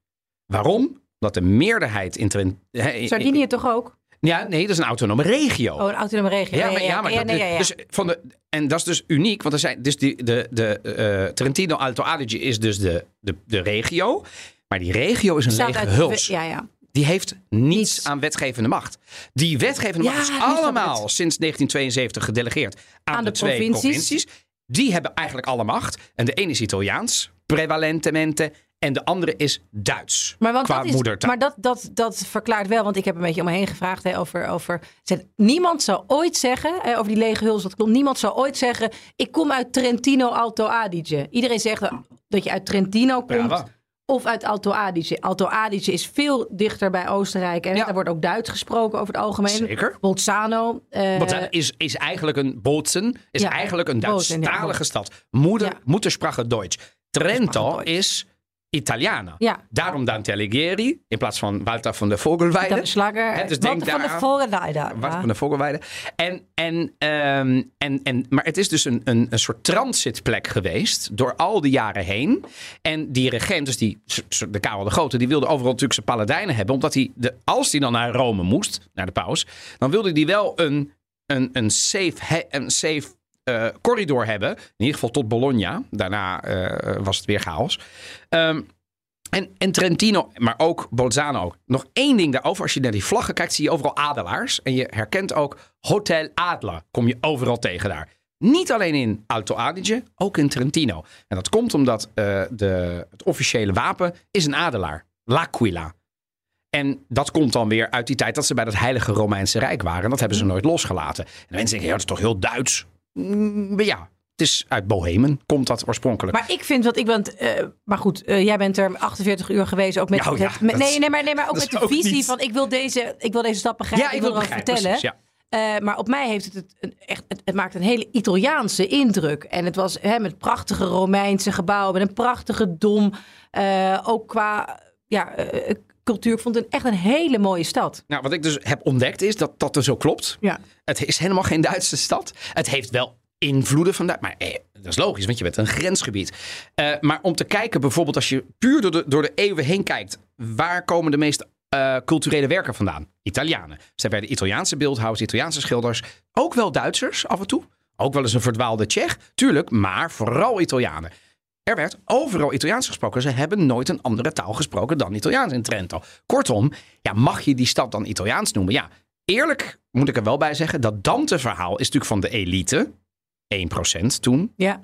Speaker 1: Waarom? Omdat de meerderheid in Trentino...
Speaker 2: Sardinië toch ook?
Speaker 1: Ja, nee, dat is een autonome regio.
Speaker 2: Oh, een autonome regio.
Speaker 1: Ja, maar, ja, maar dat-
Speaker 2: nee.
Speaker 1: Dus van de, en dat is dus uniek, want er zijn dus die, de, de eh, Trentino Alto Adige is dus de, de, de regio. Maar die regio is een
Speaker 2: Staat
Speaker 1: lege
Speaker 2: uit-
Speaker 1: huls.
Speaker 2: Ja, ja.
Speaker 1: Die heeft niets,
Speaker 2: Niets.
Speaker 1: aan wetgevende macht. Die wetgevende
Speaker 2: Ja,
Speaker 1: macht is allemaal sinds 1972 gedelegeerd aan,
Speaker 2: Aan
Speaker 1: de,
Speaker 2: de
Speaker 1: twee
Speaker 2: provincies.
Speaker 1: provincies. Die hebben eigenlijk alle macht. En de ene is Italiaans, prevalentemente. En de andere is Duits,
Speaker 2: Maar, want
Speaker 1: qua
Speaker 2: dat is,
Speaker 1: moedertaal.
Speaker 2: maar dat, dat, dat verklaart wel, want ik heb een beetje om me heen gevraagd hè, over. over niemand zou ooit zeggen, hè, over die lege huls, dat klopt. Niemand zou ooit zeggen: Ik kom uit Trentino Alto Adige. Iedereen zegt dat je uit Trentino komt.
Speaker 1: Brava.
Speaker 2: Of uit Alto Adige. Alto Adige is veel dichter bij Oostenrijk. En
Speaker 1: Ja.
Speaker 2: daar wordt ook Duits gesproken over het algemeen.
Speaker 1: Zeker.
Speaker 2: Bolzano.
Speaker 1: dat is, is eigenlijk een Bozen, is
Speaker 2: Ja,
Speaker 1: eigenlijk een
Speaker 2: ja, Bozen.
Speaker 1: stad. Moeder,
Speaker 2: Ja.
Speaker 1: Moedersprache Deutsch. Trento is Italiana.
Speaker 2: Ja.
Speaker 1: Daarom Dante Alighieri in plaats van Walter van der Vogelweide.
Speaker 2: De slager.
Speaker 1: Hè, dus denk
Speaker 2: van de Vogelweide.
Speaker 1: Walter van der Vogelweide. En, en, ehm, en, en, maar het is dus een, een, een soort transitplek geweest door al die jaren heen. En die regent, dus die, de Karel de Grote, die wilde overal natuurlijk zijn paladijnen hebben. Omdat hij, de, als hij dan naar Rome moest, naar de paus, dan wilde hij wel een, een, een safe, he- een safe eh, corridor hebben. In ieder geval tot Bologna. Daarna eh, was het weer chaos. Ehm, en, en Trentino, maar ook Bolzano. Nog één ding daarover. Als je naar die vlaggen kijkt, zie je overal adelaars. En je herkent ook Hotel Adler. Kom je overal tegen daar. Niet alleen in Alto Adige, ook in Trentino. En dat komt omdat eh, de, het officiële wapen is een adelaar. L'Aquila. En dat komt dan weer uit die tijd dat ze bij het Heilige Romeinse Rijk waren. En dat hebben ze nooit losgelaten. En mensen denken, ja, dat is toch heel Duits? Mm, ja, het is uit Bohemen, komt dat oorspronkelijk.
Speaker 2: Maar ik vind wat ik want, eh, maar goed, eh, jij bent er 48 uur geweest ook met,
Speaker 1: Nou ja,
Speaker 2: met- nee, nee, maar nee, maar ook met de
Speaker 1: ook
Speaker 2: visie
Speaker 1: niet-
Speaker 2: van ik wil deze, ik wil deze stap begrijpen,
Speaker 1: ja,
Speaker 2: ik wil
Speaker 1: wil
Speaker 2: erover vertellen.
Speaker 1: precies, ja.
Speaker 2: Eh, maar op mij heeft het, het een- echt, het, het maakt een hele Italiaanse indruk. En het was hè, met prachtige Romeinse gebouwen, met een prachtige dom, ook qua ja, cultuur. Ik vond het echt een hele mooie stad.
Speaker 1: Nou, wat ik dus heb ontdekt is dat dat er zo klopt.
Speaker 2: Ja.
Speaker 1: Het is helemaal geen Duitse stad. Het heeft wel invloeden van. Maar eh, dat is logisch, want je bent een grensgebied. Eh, maar om te kijken, bijvoorbeeld als je puur door de, door de eeuwen heen kijkt. Waar komen de meest eh, culturele werken vandaan? Italianen. Ze hebben de Italiaanse beeldhouwers, Italiaanse schilders. Ook wel Duitsers af en toe. Ook wel eens een verdwaalde Tsjech. Tuurlijk, maar vooral Italianen. Er werd overal Italiaans gesproken. Ze hebben nooit een andere taal gesproken dan Italiaans in Trento. Kortom, ja, mag je die stad dan Italiaans noemen? Ja, eerlijk moet ik er wel bij zeggen. Dat Dante-verhaal is natuurlijk van de elite. 1% toen.
Speaker 2: Ja,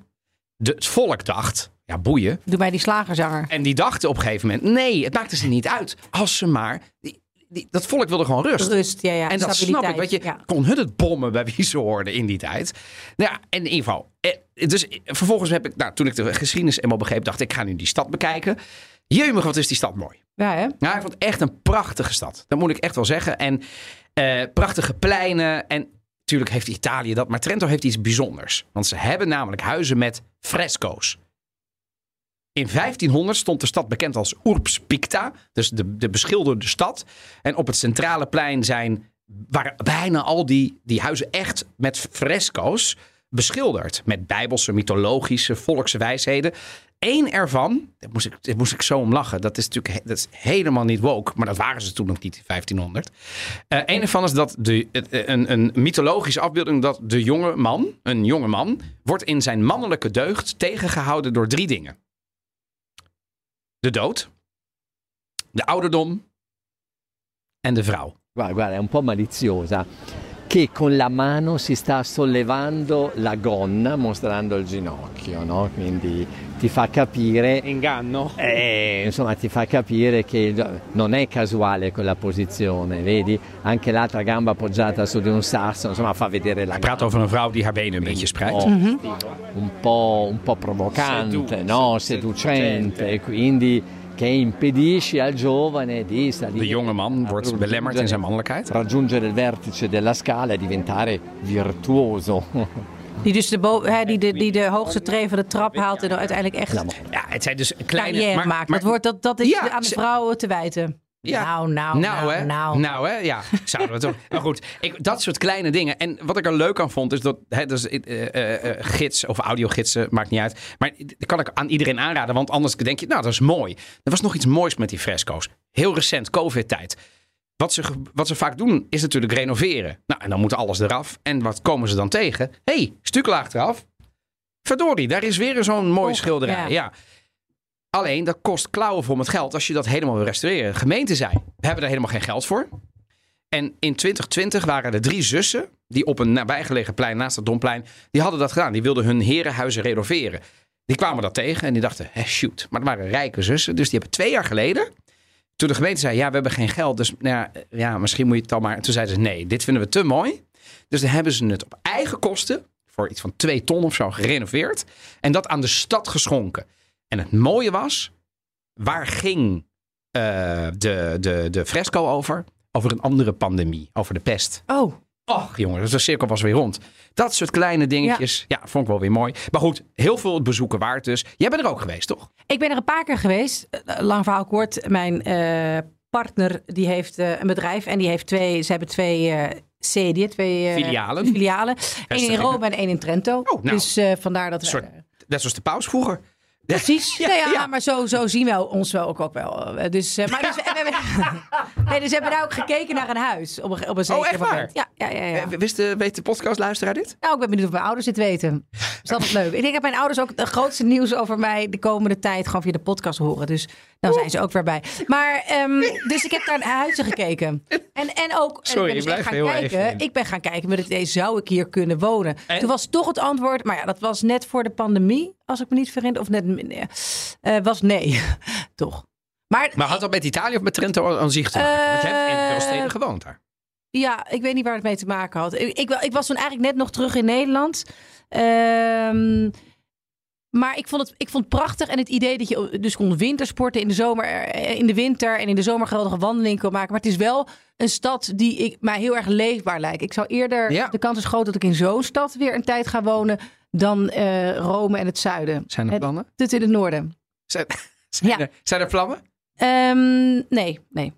Speaker 1: De, het volk dacht, ja boeien.
Speaker 2: doe mij die slagerzanger.
Speaker 1: En die dachten op een gegeven moment, nee, het maakte ze niet uit. Als ze maar, die, die, dat volk wilde gewoon rust.
Speaker 2: Rust, ja, ja.
Speaker 1: En dat snap ik, want je
Speaker 2: ja.
Speaker 1: kon hun het bommen bij wie ze hoorden in die tijd. Nou ja, en in ieder geval. eh, Dus vervolgens heb ik, nou, toen ik de geschiedenis eenmaal begreep, dacht ik, ik ga nu die stad bekijken. Jeumig, wat is die stad mooi.
Speaker 2: Ja, hè?
Speaker 1: Ja, ik vond het echt een prachtige stad. Dat moet ik echt wel zeggen. En eh, prachtige pleinen. En natuurlijk heeft Italië dat. Maar Trento heeft iets bijzonders. Want ze hebben namelijk huizen met fresco's. In 1500 stond de stad bekend als Urbs Picta. Dus de, de beschilderde stad. En op het centrale plein zijn, waren bijna al die, die huizen echt met fresco's beschilderd. Met bijbelse, mythologische, volkswijsheden. Eén ervan, daar moest, ik, moest ik zo om lachen. Dat is natuurlijk dat is helemaal niet woke. Maar dat waren ze toen nog niet in 1500. Eh Eén ervan is dat de, het- een, een mythologische afbeelding... dat de jonge man, een jonge man... wordt in zijn mannelijke deugd tegengehouden door drie dingen. De dood. De ouderdom en de vrouw.
Speaker 3: Guarda, guarda, è un po' maliziosa. Che con la mano si sta sollevando la gonna mostrando il ginocchio, no? Quindi ti fa capire.
Speaker 1: Inganno.
Speaker 3: Eh, insomma, ti fa capire che non è casuale quella posizione, vedi? Anche l'altra gamba appoggiata su di un sasso, insomma, fa vedere la
Speaker 1: praat over een vrouw die haar benen een beetje spreidt.
Speaker 3: Oh, un, po', un po' provocante,
Speaker 1: Sedu-
Speaker 3: no?
Speaker 1: seducente.
Speaker 3: seducente, e quindi che impedisce al giovane di salire.
Speaker 1: De jonge man wordt belemmerd in zijn mannelijkheid.
Speaker 3: Raggiungere il vertice della scala e diventare virtuoso.
Speaker 2: Die dus de, bo- hè, die de, die de hoogste tree van de trap haalt en dan uiteindelijk echt
Speaker 1: Ja, het zijn dus kleine...
Speaker 2: carrière maakt. dat, wordt, dat, dat is
Speaker 1: Ja,
Speaker 2: aan de vrouwen te wijten.
Speaker 1: Ja.
Speaker 2: Nou, nou, nou,
Speaker 1: hè?
Speaker 2: nou.
Speaker 1: hè? Ja, zouden we toch. Maar goed, ik, dat soort kleine dingen. En wat ik er leuk aan vond, is dat hè, dus, eh, eh, eh, gids of audiogidsen, maakt niet uit. Maar dat kan ik aan iedereen aanraden, want anders denk je, nou, dat is mooi. Er was nog iets moois met die fresco's. Heel recent, COVID-tijd. Wat ze, wat ze vaak doen, is natuurlijk renoveren. Nou, en dan moet alles eraf. En wat komen ze dan tegen? Hé, hey, stuklaag eraf. Verdorie, daar is weer zo'n mooie
Speaker 2: Och,
Speaker 1: schilderij.
Speaker 2: ja.
Speaker 1: ja. Alleen, dat kost klauwen voor het geld als je dat helemaal wil restaureren. Gemeente zei, we hebben er helemaal geen geld voor. En in 2020 waren er drie zussen die op een nabijgelegen plein naast het Domplein, die hadden dat gedaan. Die wilden hun herenhuizen renoveren. Die kwamen dat tegen en die dachten, hè, shoot. Maar het waren rijke zussen, dus die hebben twee jaar geleden, toen de gemeente zei, ja, we hebben geen geld, dus nou ja, ja, misschien moet je het dan maar. En toen zeiden ze, nee, dit vinden we te mooi. Dus dan hebben ze het op eigen kosten, voor iets van twee ton of zo, gerenoveerd. En dat aan de stad geschonken. En het mooie was, waar ging eh, de, de, de fresco over? Over een andere pandemie, over de pest.
Speaker 2: Oh,
Speaker 1: Och jongen, dus de cirkel was weer rond. Dat soort kleine dingetjes, ja. vond ik wel weer mooi. Maar goed, heel veel bezoeken waard dus. Jij bent er ook geweest, toch?
Speaker 2: ik ben er een paar keer geweest. Eh, Lang verhaal kort. Mijn eh, partner die heeft eh, een bedrijf en die heeft twee, ze hebben twee eh sedien, twee eh,
Speaker 1: Filialen.
Speaker 2: filialen. Eén in. Rome en één in Trento.
Speaker 1: Oh, nou.
Speaker 2: dus eh, vandaar dat we...
Speaker 1: soort- Net zoals de paus vroeger.
Speaker 2: Precies.
Speaker 1: Ja,
Speaker 2: Ja, ja,
Speaker 1: ja.
Speaker 2: maar zo, zo zien we ons wel ook, ook wel. Eh, Dus, eh, maar dus, en we hebben, nee, dus we hebben daar ook gekeken naar een huis. Op een, op een zeker
Speaker 1: Oh, echt waar?
Speaker 2: Ja, ja, ja. ja.
Speaker 1: Eh, Wist de, weet de podcastluisteraar dit?
Speaker 2: Nou, ik ben benieuwd of mijn ouders dit weten. Dat is altijd leuk. Ik denk dat mijn ouders ook het grootste nieuws over mij de komende tijd gewoon via de podcast horen. Dus dan zijn ze ook weer bij. Maar, ehm, dus ik heb daar naar huizen gekeken. En, en ook, en
Speaker 1: Sorry,
Speaker 2: ik ben dus gaan kijken. Ik ben gaan kijken met het idee, zou ik hier kunnen wonen?
Speaker 1: En?
Speaker 2: Toen was toch het antwoord, maar ja, dat was net voor de pandemie, als ik me niet vergis. Of net, nee, eh, was nee, toch. Maar,
Speaker 1: Maar had dat met Italië of met Trento aan zich te maken? Want je hebt in veel
Speaker 2: Eh,
Speaker 1: steden gewoond daar.
Speaker 2: Ja, ik weet niet waar het mee te maken had. Ik, ik, ik was toen eigenlijk net nog terug in Nederland. Ehm, maar ik vond, het, ik vond het prachtig. En het idee dat je dus kon wintersporten in de zomer, eh, in de winter en in de zomer geweldige wandelingen kon maken. Maar het is wel een stad die ik, mij heel erg leefbaar lijkt. Ik zou eerder,
Speaker 1: Ja.
Speaker 2: de kans is groot dat ik in zo'n stad weer een tijd ga wonen dan eh, Rome en het zuiden.
Speaker 1: Zijn er
Speaker 2: Het-
Speaker 1: plannen?
Speaker 2: Dit in het noorden.
Speaker 1: Zijn, zijn,
Speaker 2: Ja.
Speaker 1: er, zijn er plannen?
Speaker 2: Ehm, nee, nee.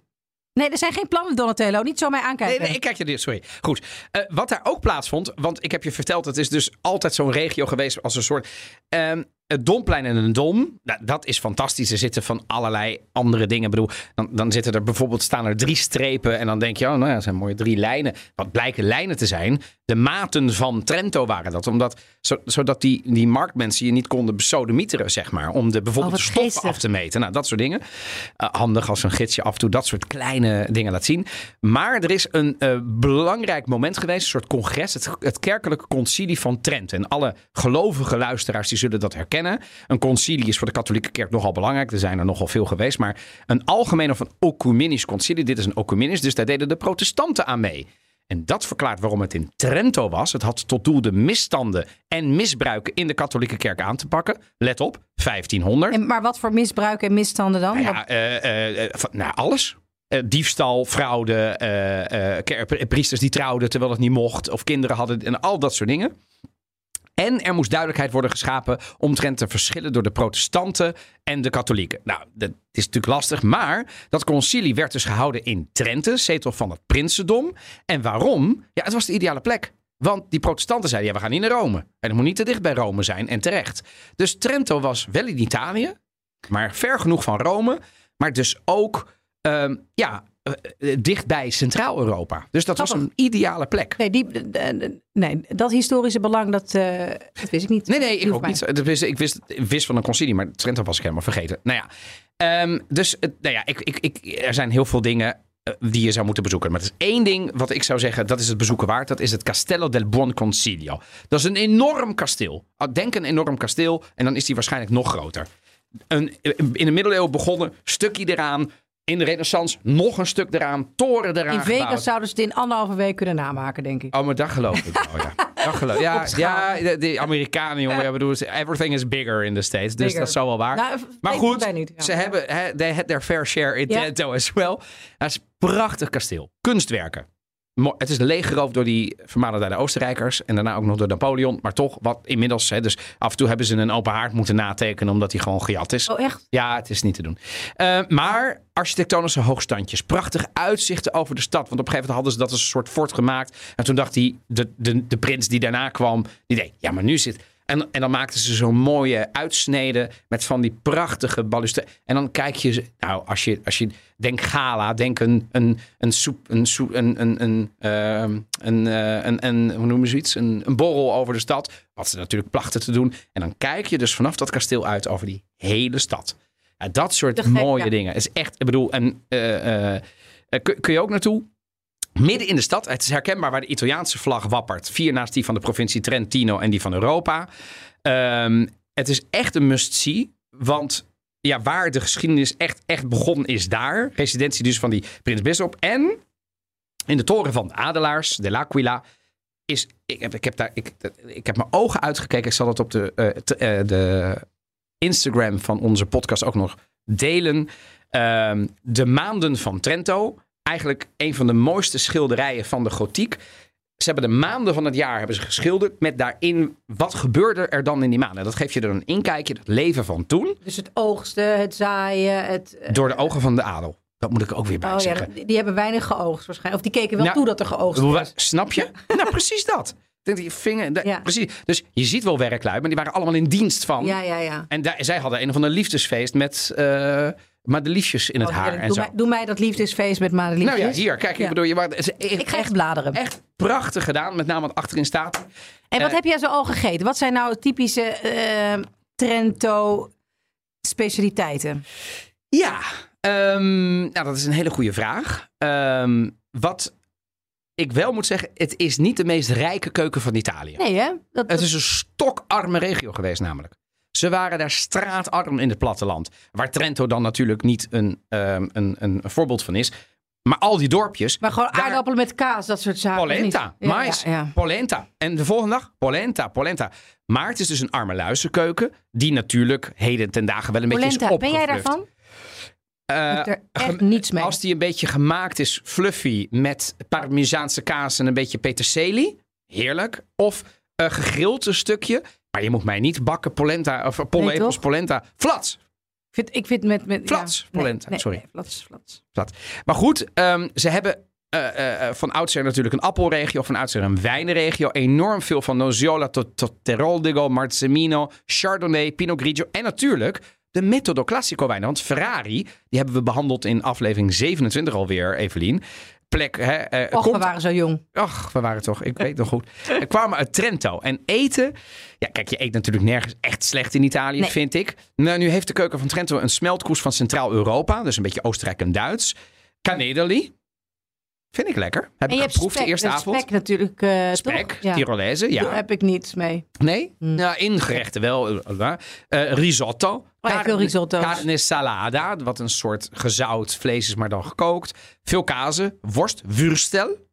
Speaker 2: Nee, er zijn geen plannen, Donatello. Niet zo mij aankijken.
Speaker 1: Nee, nee, ik kijk je dit. Sorry. Goed. Eh, wat daar ook plaatsvond, want ik heb je verteld, het is dus altijd zo'n regio geweest als een soort. ehm, het Domplein en een Dom, nou, dat is fantastisch. Er zitten van allerlei andere dingen. Ik bedoel, dan, dan zitten er bijvoorbeeld staan er drie strepen en dan denk je, oh, nou ja, dat zijn mooie drie lijnen. Wat blijken lijnen te zijn. De maten van Trento waren dat, omdat zo- zodat die, die marktmensen je niet konden besodemieteren, zeg maar, om de bijvoorbeeld
Speaker 2: Oh,
Speaker 1: de stoffen
Speaker 2: geestig.
Speaker 1: af te meten. Nou, dat soort dingen. Eh, handig als een gidsje af en toe dat soort kleine dingen laat zien. Maar er is een eh, belangrijk moment geweest, een soort congres, het, het kerkelijke concilie van Trent. En alle gelovige luisteraars die zullen dat herkennen. Een concilie is voor de katholieke kerk nogal belangrijk. Er zijn er nogal veel geweest. Maar een algemeen of een ecumenisch concilie, dit is een ecumenisch, dus daar deden de protestanten aan mee. En dat verklaart waarom het in Trento was. Het had tot doel de misstanden en misbruiken in de katholieke kerk aan te pakken. Let op, 1500.
Speaker 2: En, maar wat voor misbruiken en misstanden dan?
Speaker 1: Nou ja, eh, eh, eh, van- nou, alles. Diefstal, fraude, priesters die trouwden terwijl het niet mocht, of kinderen hadden en al dat soort dingen. En er moest duidelijkheid worden geschapen omtrent de verschillen door de protestanten en de katholieken. Nou, dat is natuurlijk lastig, maar dat concilie werd dus gehouden in Trente, zetel van het prinsendom. En waarom? Ja, het was de ideale plek. Want die protestanten zeiden, ja, we gaan niet naar Rome. En het moet niet te dicht bij Rome zijn, en terecht. Dus Trento was wel in Italië, maar ver genoeg van Rome. Maar dus ook ehm, ja, dichtbij Centraal-Europa. Dus dat was een ideale plek.
Speaker 2: Nee, die, eh, eh, nee, dat historische belang, dat, eh, dat wist ik niet.
Speaker 1: Nee, nee, ik ook
Speaker 2: mij.
Speaker 1: niet. Dat wist, ik wist, wist van een concilie, maar Trento was ik helemaal vergeten. Nou ja, Ehm, dus nou ja, ik, ik, ik, er zijn heel veel dingen die je zou moeten bezoeken. Maar er is één ding wat ik zou zeggen, dat is het bezoeken waard. Dat is het Castello del Buon Consiglio. Dat is een enorm kasteel. Denk een enorm kasteel en dan is die waarschijnlijk nog groter. Een, in de middeleeuwen begonnen, stukje eraan. In de renaissance nog een stuk eraan, toren eraan
Speaker 2: In Vegas
Speaker 1: gebouwd.
Speaker 2: zouden ze het in anderhalve week kunnen namaken, denk ik.
Speaker 1: Oh, maar dat geloof ik wel, ja. Dat geloof, ja, ja, de, Amerikanen, jongen, ja. bedoel, everything is bigger in the States. Dus
Speaker 2: Bigger.
Speaker 1: dat is zo wel waar.
Speaker 2: Nou,
Speaker 1: maar goed,
Speaker 2: wij niet, ja.
Speaker 1: ze hebben hè, they had their fair share in. Trento as well. Het is een prachtig kasteel. Kunstwerken. Het is leeggeroofd door die vermaledijde Oostenrijkers. En daarna ook nog door Napoleon. Maar toch, wat inmiddels. Hè, dus af en toe hebben ze een open haard moeten natekenen. Omdat die gewoon gejat is.
Speaker 2: Oh, echt?
Speaker 1: Ja, het is niet te doen. Eh, maar architectonische hoogstandjes. Prachtig uitzichten over de stad. Want op een gegeven moment hadden ze dat als een soort fort gemaakt. En toen dacht die, de, de, de prins die daarna kwam. Die deed, ja, maar nu zit... En, en dan maakten ze zo'n mooie uitsneden met van die prachtige balustrades. En dan kijk je, nou, als je, als je denkt gala, denk een, een, een soep, een, soep, een, een, een, ehm, een, eh, een, een, hoe noemen ze iets? Een, een borrel over de stad. Wat ze natuurlijk plachten te doen. En dan kijk je dus vanaf dat kasteel uit over die hele stad. Ja, dat soort
Speaker 2: gek,
Speaker 1: mooie
Speaker 2: ja.
Speaker 1: dingen. Is echt, ik bedoel, en eh, eh, kun, kun je ook naartoe? Midden in de stad. Het is herkenbaar waar de Italiaanse vlag wappert. Vier naast die van de provincie Trentino en die van Europa. Ehm, het is echt een must-see. Want ja, waar de geschiedenis echt, echt begonnen is daar. Residentie dus van die prins Bisschop. En in de toren van de Adelaars, de L'Aquila, is... Ik heb, ik, heb daar, ik, ik heb mijn ogen uitgekeken. Ik zal dat op de, eh, eh, de Instagram van onze podcast ook nog delen. Ehm, de Maanden van Trento. Eigenlijk een van de mooiste schilderijen van de gotiek. Ze hebben de maanden van het jaar hebben ze geschilderd met daarin wat gebeurde er dan in die maanden. Dat geeft je er een inkijkje, het leven van toen,
Speaker 2: Dus het oogsten, het zaaien, het... eh,
Speaker 1: door de ogen van de adel. Dat moet ik ook weer bij
Speaker 2: Oh
Speaker 1: zeggen.
Speaker 2: die die hebben weinig geoogst waarschijnlijk. Of die keken wel
Speaker 1: Nou,
Speaker 2: toe dat er geoogst was.
Speaker 1: Snap je? nou, precies dat. Je vinger,
Speaker 2: Ja.
Speaker 1: precies. Dus je ziet wel werklui, maar die waren allemaal in dienst van.
Speaker 2: Ja, ja, ja.
Speaker 1: En daar- zij hadden een of ander liefdesfeest met uh, madeliefjes in het
Speaker 2: Oh,
Speaker 1: haar en
Speaker 2: doe,
Speaker 1: zo.
Speaker 2: mij, doe mij dat liefdesfeest met madeliefjes.
Speaker 1: Nou ja, hier, kijk, ik bedoel, je, is echt,
Speaker 2: Ik ga
Speaker 1: echt,
Speaker 2: bladeren.
Speaker 1: echt prachtig gedaan, met name wat achterin staat.
Speaker 2: En wat
Speaker 1: Eh,
Speaker 2: heb jij zo al gegeten? Wat zijn nou typische eh, Trento specialiteiten?
Speaker 1: Ja, ehm, nou, dat is een hele goede vraag. Ehm, wat ik wel moet zeggen, het is niet de meest rijke keuken van Italië.
Speaker 2: Nee, hè? Dat,
Speaker 1: Het is een stokarme regio geweest namelijk. Ze waren daar straatarm in het platteland. Waar Trento dan natuurlijk niet een, ehm, een, een voorbeeld van is. Maar al die dorpjes.
Speaker 2: maar gewoon
Speaker 1: daar-
Speaker 2: aardappelen met kaas, dat soort zaken.
Speaker 1: Polenta,
Speaker 2: niet?
Speaker 1: Mais,
Speaker 2: Ja, ja.
Speaker 1: polenta. En de volgende dag, polenta, polenta. Maar het is dus een arme luizenkeuken. Die natuurlijk heden ten dagen wel een beetje
Speaker 2: Polenta,
Speaker 1: is
Speaker 2: ben jij daarvan? Ik heb er echt niets mee.
Speaker 1: Als die een beetje gemaakt is, fluffy, met parmezaanse kaas en een beetje peterselie. Heerlijk. Of gegrild een stukje. Maar je moet mij niet bakken polenta, of pollepels
Speaker 2: toch?
Speaker 1: polenta. Flats.
Speaker 2: Ik vind, ik vind met... met
Speaker 1: Flats,
Speaker 2: ja,
Speaker 1: polenta,
Speaker 2: nee,
Speaker 1: sorry.
Speaker 2: nee, flats, flats.
Speaker 1: Maar goed, ehm, ze hebben eh, eh, eh, van oudsher natuurlijk een appelregio, van oudsher een wijnregio. Enorm veel van Nosiola tot, tot Teroldigo, Marzemino, Chardonnay, Pinot Grigio. En natuurlijk de Metodo Classico wijnen. Want Ferrari, die hebben we behandeld in aflevering 27 alweer, Evelien. Plek, hè, eh,
Speaker 2: Och,
Speaker 1: komt
Speaker 2: we waren zo jong.
Speaker 1: Ach, we waren toch, ik weet nog goed. We kwamen uit Trento. En eten, ja kijk, je eet natuurlijk nergens echt slecht in Italië,
Speaker 2: Nee.
Speaker 1: vind ik. Nou, nu heeft de keuken van Trento een smeltkroes van Centraal-Europa. Dus een beetje Oostenrijk en Duits. Canedeli. Vind ik lekker. Heb
Speaker 2: En
Speaker 1: ik geproefd
Speaker 2: spek,
Speaker 1: de eerste avond.
Speaker 2: spek natuurlijk, eh
Speaker 1: Spek,
Speaker 2: toch? Ja.
Speaker 1: Tirolese, ja.
Speaker 2: Daar heb ik niets mee.
Speaker 1: Nee?
Speaker 2: Hmm.
Speaker 1: Nou, in gerechten wel. eh, risotto.
Speaker 2: Oh ja, veel risotto's.
Speaker 1: Carne salada, wat een soort gezout vlees is, maar dan gekookt. Veel kazen, worst, wurstel.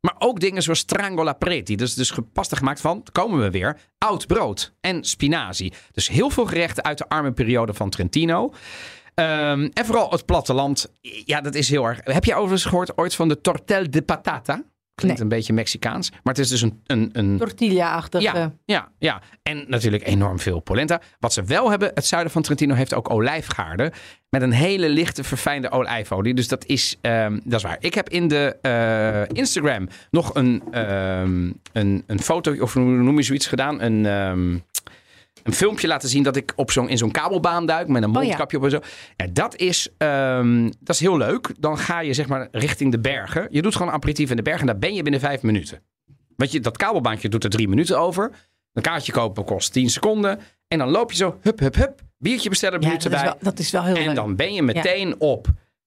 Speaker 1: Maar ook dingen zoals strangola preti. Dus, dus gepasta gemaakt van, komen we weer, oud brood en spinazie. Dus heel veel gerechten uit de arme periode van Trentino. Ehm, en vooral het platteland. Ja, dat is heel erg. Heb jij overigens gehoord ooit van de tortel de patata? Klinkt
Speaker 2: Nee.
Speaker 1: een beetje Mexicaans. Maar het is dus een, een, een
Speaker 2: Tortilla-achtige.
Speaker 1: ja, ja, ja. En natuurlijk enorm veel polenta. Wat ze wel hebben, het zuiden van Trentino heeft ook olijfgaarden. Met een hele lichte, verfijnde olijfolie. Dus dat is, ehm, dat is waar. Ik heb in de eh, Instagram nog een, ehm, een, een foto, of hoe noem je zoiets gedaan? Een, ehm, een filmpje laten zien dat ik op zo'n, in zo'n kabelbaan duik. Met een
Speaker 2: Oh ja.
Speaker 1: mondkapje op en zo. Ja, dat, is, ehm, dat is heel leuk. Dan ga je zeg maar richting de bergen. Je doet gewoon een aperitief in de bergen. En daar ben je binnen vijf minuten. Want je, dat kabelbaantje doet er drie minuten over. Een kaartje kopen kost 10 seconden. En dan loop je zo, hup, hup, hup, biertje bestellen,
Speaker 2: Ja,
Speaker 1: minuut
Speaker 2: is,
Speaker 1: erbij.
Speaker 2: wel, dat is wel heel
Speaker 1: En
Speaker 2: leuk.
Speaker 1: dan ben je meteen op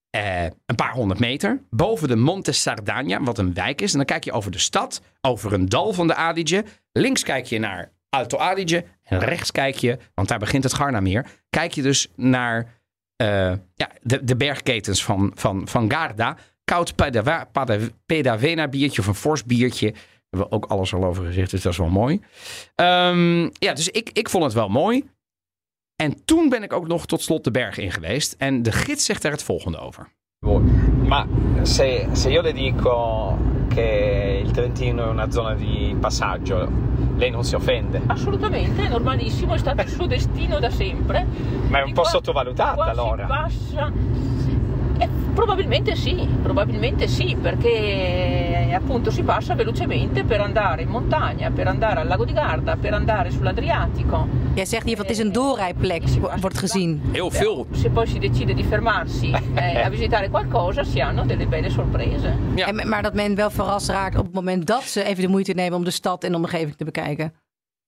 Speaker 1: eh, een paar honderd meter boven de Monte Sardagna, wat een wijk is. En dan kijk je over de stad, over een dal van de Adige. Links kijk je naar Alto Adige en rechts kijk je, want daar begint het Gardameer, kijk je dus naar eh, ja, de, de bergketens van, van, van Garda. Koud Pedavena biertje of een fors biertje. Daar hebben we ook alles al over gezegd, dus dat is wel mooi. Ehm, ja, dus ik, ik vond het wel mooi. En toen ben ik ook nog tot slot de berg in geweest. En de gids zegt daar het volgende over.
Speaker 4: Ma se, se io le dico che il Trentino è una zona di passaggio, lei non si offende?
Speaker 5: Assolutamente, è normalissimo, è stato il suo destino da sempre.
Speaker 4: Ma è un
Speaker 5: Di
Speaker 4: po'
Speaker 5: qua-
Speaker 4: sottovalutata
Speaker 5: qua si
Speaker 4: allora.
Speaker 5: passa- Eh, probabilmente sì, probabilmente sì, perché eh, appunto si passa velocemente per andare in montagna, per andare al lago di Garda, per andare sull'Adriatico.
Speaker 2: Jij zegt hier, het is een doorrijplek, wo- wordt gezien.
Speaker 1: Heel veel.
Speaker 5: Se poi si decide di fermarsi eh, a visitare qualcosa, si hanno delle belle sorprese.
Speaker 1: Ja.
Speaker 2: En, maar dat men wel verrast raakt op het moment dat ze even de moeite nemen om de stad en de omgeving te bekijken.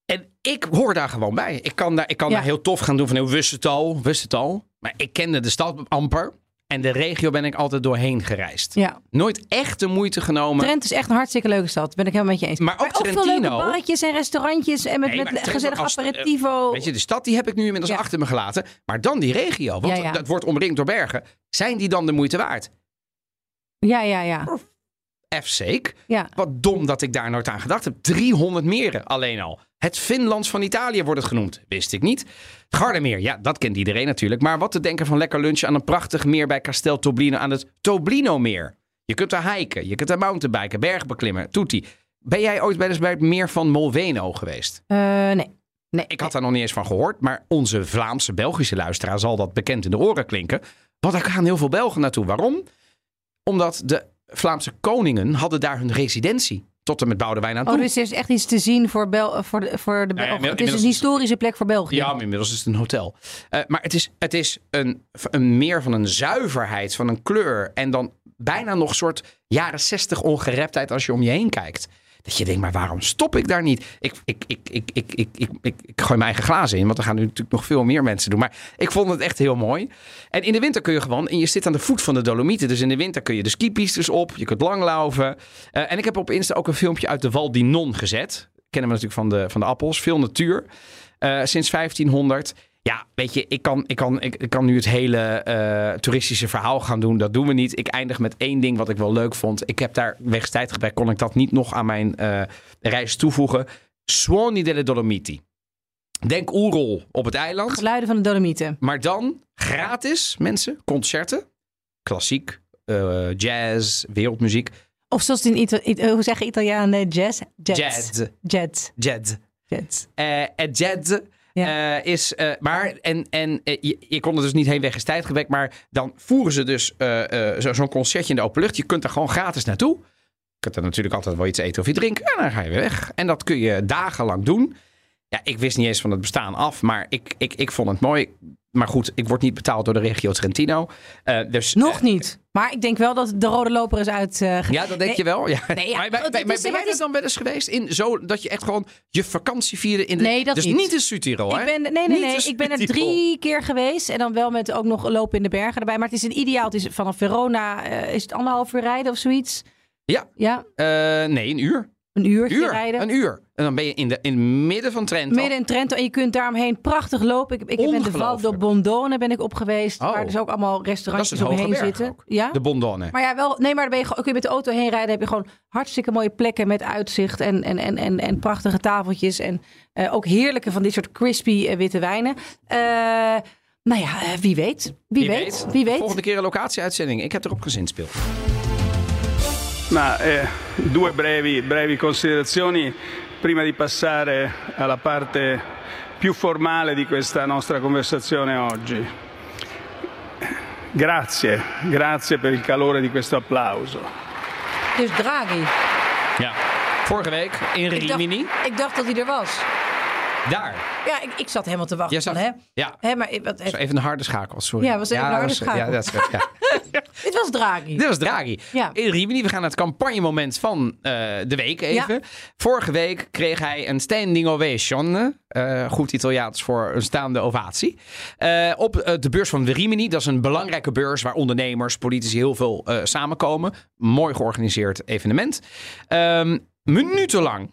Speaker 1: En ik hoor daar gewoon bij. Ik kan daar, ik kan
Speaker 2: Ja.
Speaker 1: daar heel tof gaan doen van heel wist het al, wist het al. Maar ik kende de stad amper. En de regio ben ik altijd doorheen gereisd.
Speaker 2: Ja.
Speaker 1: Nooit echt de moeite genomen.
Speaker 2: Trent is echt een hartstikke leuke stad. Ben ik helemaal met je eens.
Speaker 1: Maar ook
Speaker 2: veel
Speaker 1: Trentino-
Speaker 2: leuke barretjes en restaurantjes en met,
Speaker 1: Nee,
Speaker 2: gezellig
Speaker 1: als-
Speaker 2: aperitivo.
Speaker 1: Weet je, de stad die heb ik nu inmiddels
Speaker 2: Ja.
Speaker 1: achter me gelaten. Maar dan die regio, want
Speaker 2: Ja,
Speaker 1: dat wordt omringd door bergen. Zijn die dan de moeite waard?
Speaker 2: Ja, ja, ja.
Speaker 1: F-sake.
Speaker 2: ja.
Speaker 1: Wat dom dat ik daar nooit aan gedacht heb. 300 meren alleen al. Het Finlands van Italië wordt het genoemd. Wist ik niet. Het Gardameer, ja, dat kent iedereen natuurlijk. Maar wat te denken van lekker lunchen aan een prachtig meer bij Castel Toblino aan het Toblino-meer. Je kunt daar hiken, je kunt daar mountainbiken, bergbeklimmen, toetie. Ben jij ooit bij, bij het meer van Molveno geweest?
Speaker 2: Eh, nee. nee.
Speaker 1: Ik had daar nog niet eens van gehoord, maar onze Vlaamse Belgische luisteraar zal dat bekend in de oren klinken. Want daar gaan heel veel Belgen naartoe. Waarom? Omdat de Vlaamse koningen hadden daar hun residentie. Tot en met Boudewijn aan toe.
Speaker 2: Oh, dus er is echt iets te zien voor, Bel voor de, voor de
Speaker 1: Nou ja.
Speaker 2: Het is een
Speaker 1: is-
Speaker 2: historische plek voor België.
Speaker 1: Ja, maar inmiddels is het een hotel. Eh, maar het is, het is een, een meer van een zuiverheid, van een kleur. En dan bijna nog een soort jaren zestig ongereptheid als je om je heen kijkt. Dat je denkt, maar waarom stop ik daar niet? Ik, ik, ik, ik, ik, ik, ik, ik, gooi mijn eigen glazen in, want er gaan nu natuurlijk nog veel meer mensen doen. Maar ik vond het echt heel mooi. En in de winter kun je gewoon, en je zit aan de voet van de Dolomieten. Dus in de winter kun je de skipistes op, je kunt langlaufen. Eh, en ik heb op Insta ook een filmpje uit de Val di Non gezet. Kennen we natuurlijk van de, van de appels. Veel natuur. Eh, sinds 1500. Ja, weet je, ik kan, ik kan, ik, ik kan nu het hele eh, toeristische verhaal gaan doen. Dat doen we niet. Ik eindig met één ding wat ik wel leuk vond. Ik heb daar wegens tijdgebrek kon ik dat niet nog aan mijn eh, reis toevoegen. Suoni delle Dolomiti. Denk Oerol op het eiland.
Speaker 2: Geluiden van de Dolomieten.
Speaker 1: Maar dan gratis, mensen, concerten. Klassiek, eh, jazz, wereldmuziek.
Speaker 2: Of zoals het in Ita Ita- hoe zeggen Italianen? Jazz? Jazz.
Speaker 1: Jazz.
Speaker 2: Jazz.
Speaker 1: Jazz.
Speaker 2: Jazz.
Speaker 1: Eh, jazz Eh, is. eh, maar, en, en eh, je, je kon er dus niet heen weg is. Maar dan voeren ze dus zo- zo'n concertje in de open lucht. Je kunt er gewoon gratis naartoe. Je kunt er natuurlijk altijd wel iets eten of iets drinken. En dan ga je weer weg. En dat kun je dagenlang doen. Ja, ik wist niet eens van het bestaan af. Maar ik, ik, ik vond het mooi. Maar goed, ik word niet betaald door de regio Trentino. Eh, dus,
Speaker 2: Nog
Speaker 1: eh,
Speaker 2: niet. Maar ik denk wel dat de rode loper is uit. eh,
Speaker 1: ja, dat denk
Speaker 2: Nee.
Speaker 1: je wel. Ja.
Speaker 2: Nee, ja,
Speaker 1: maar, maar, ben jij
Speaker 2: is-
Speaker 1: dan wel eens geweest in zo dat je echt gewoon je vakantie vierde in de.
Speaker 2: Nee, dat
Speaker 1: dus
Speaker 2: niet.
Speaker 1: niet in Südtirol, hè?
Speaker 2: Ik ben, nee, nee, nee.
Speaker 1: in
Speaker 2: Ik ben er drie keer geweest. En dan wel met ook nog lopen in de bergen erbij. Maar het is een ideaal. Het is vanaf Verona. is het anderhalf uur rijden of zoiets?
Speaker 1: Ja.
Speaker 2: Ja,
Speaker 1: nee, een uur.
Speaker 2: Een uurtje
Speaker 1: uur.
Speaker 2: rijden.
Speaker 1: Een uur. En dan ben je in, de, in het midden van Trento.
Speaker 2: Midden in Trento. En je kunt daaromheen prachtig lopen. Ik, ik ben de Val
Speaker 1: Ongelooflijk.
Speaker 2: do Bondone ben ik op geweest.
Speaker 1: Oh.
Speaker 2: Waar dus ook allemaal restaurantjes
Speaker 1: hoge
Speaker 2: omheen zitten.
Speaker 1: ook.
Speaker 2: Ja?
Speaker 1: De Bondone.
Speaker 2: Maar ja, wel, nee, maar dan ben je, kun je met de auto heen rijden. heb je gewoon hartstikke mooie plekken met uitzicht. En, en, en, en, en prachtige tafeltjes. En eh, ook heerlijke van dit soort crispy eh, witte wijnen. Eh, nou ja, wie weet. Wie, weet. Wie weet.
Speaker 1: Volgende keer een locatieuitzending. Ik heb erop gezinspeeld.
Speaker 6: Ma eh, due brevi, brevi considerazioni prima di passare alla parte più formale di questa nostra conversazione oggi. Grazie, grazie per il calore di questo applauso.
Speaker 2: Dus Draghi.
Speaker 1: Ja. Vorige week in
Speaker 2: Ik dacht,
Speaker 1: Rimini.
Speaker 2: ik dacht dat hij er was.
Speaker 1: Daar.
Speaker 2: Ja, ik, ik zat helemaal te wachten.
Speaker 1: Jij
Speaker 2: Van,
Speaker 1: zat-
Speaker 2: hè?
Speaker 1: Ja.
Speaker 2: Hè, maar wat,
Speaker 1: even een harde schakel, sorry.
Speaker 2: Ja, was even een harde
Speaker 1: dat
Speaker 2: schakel.
Speaker 1: Ja, dat is, ja.
Speaker 2: dit was Draghi.
Speaker 1: Dit was Draghi.
Speaker 2: Ja.
Speaker 1: In Rimini, we gaan naar het campagnemoment van eh, de week even. Vorige week kreeg hij een standing ovation. eh, goed Italiaans voor een staande ovatie. Eh, op eh, de beurs van de Rimini. Dat is een belangrijke beurs waar ondernemers, politici heel veel eh, samenkomen. Mooi georganiseerd evenement. Ehm, minutenlang,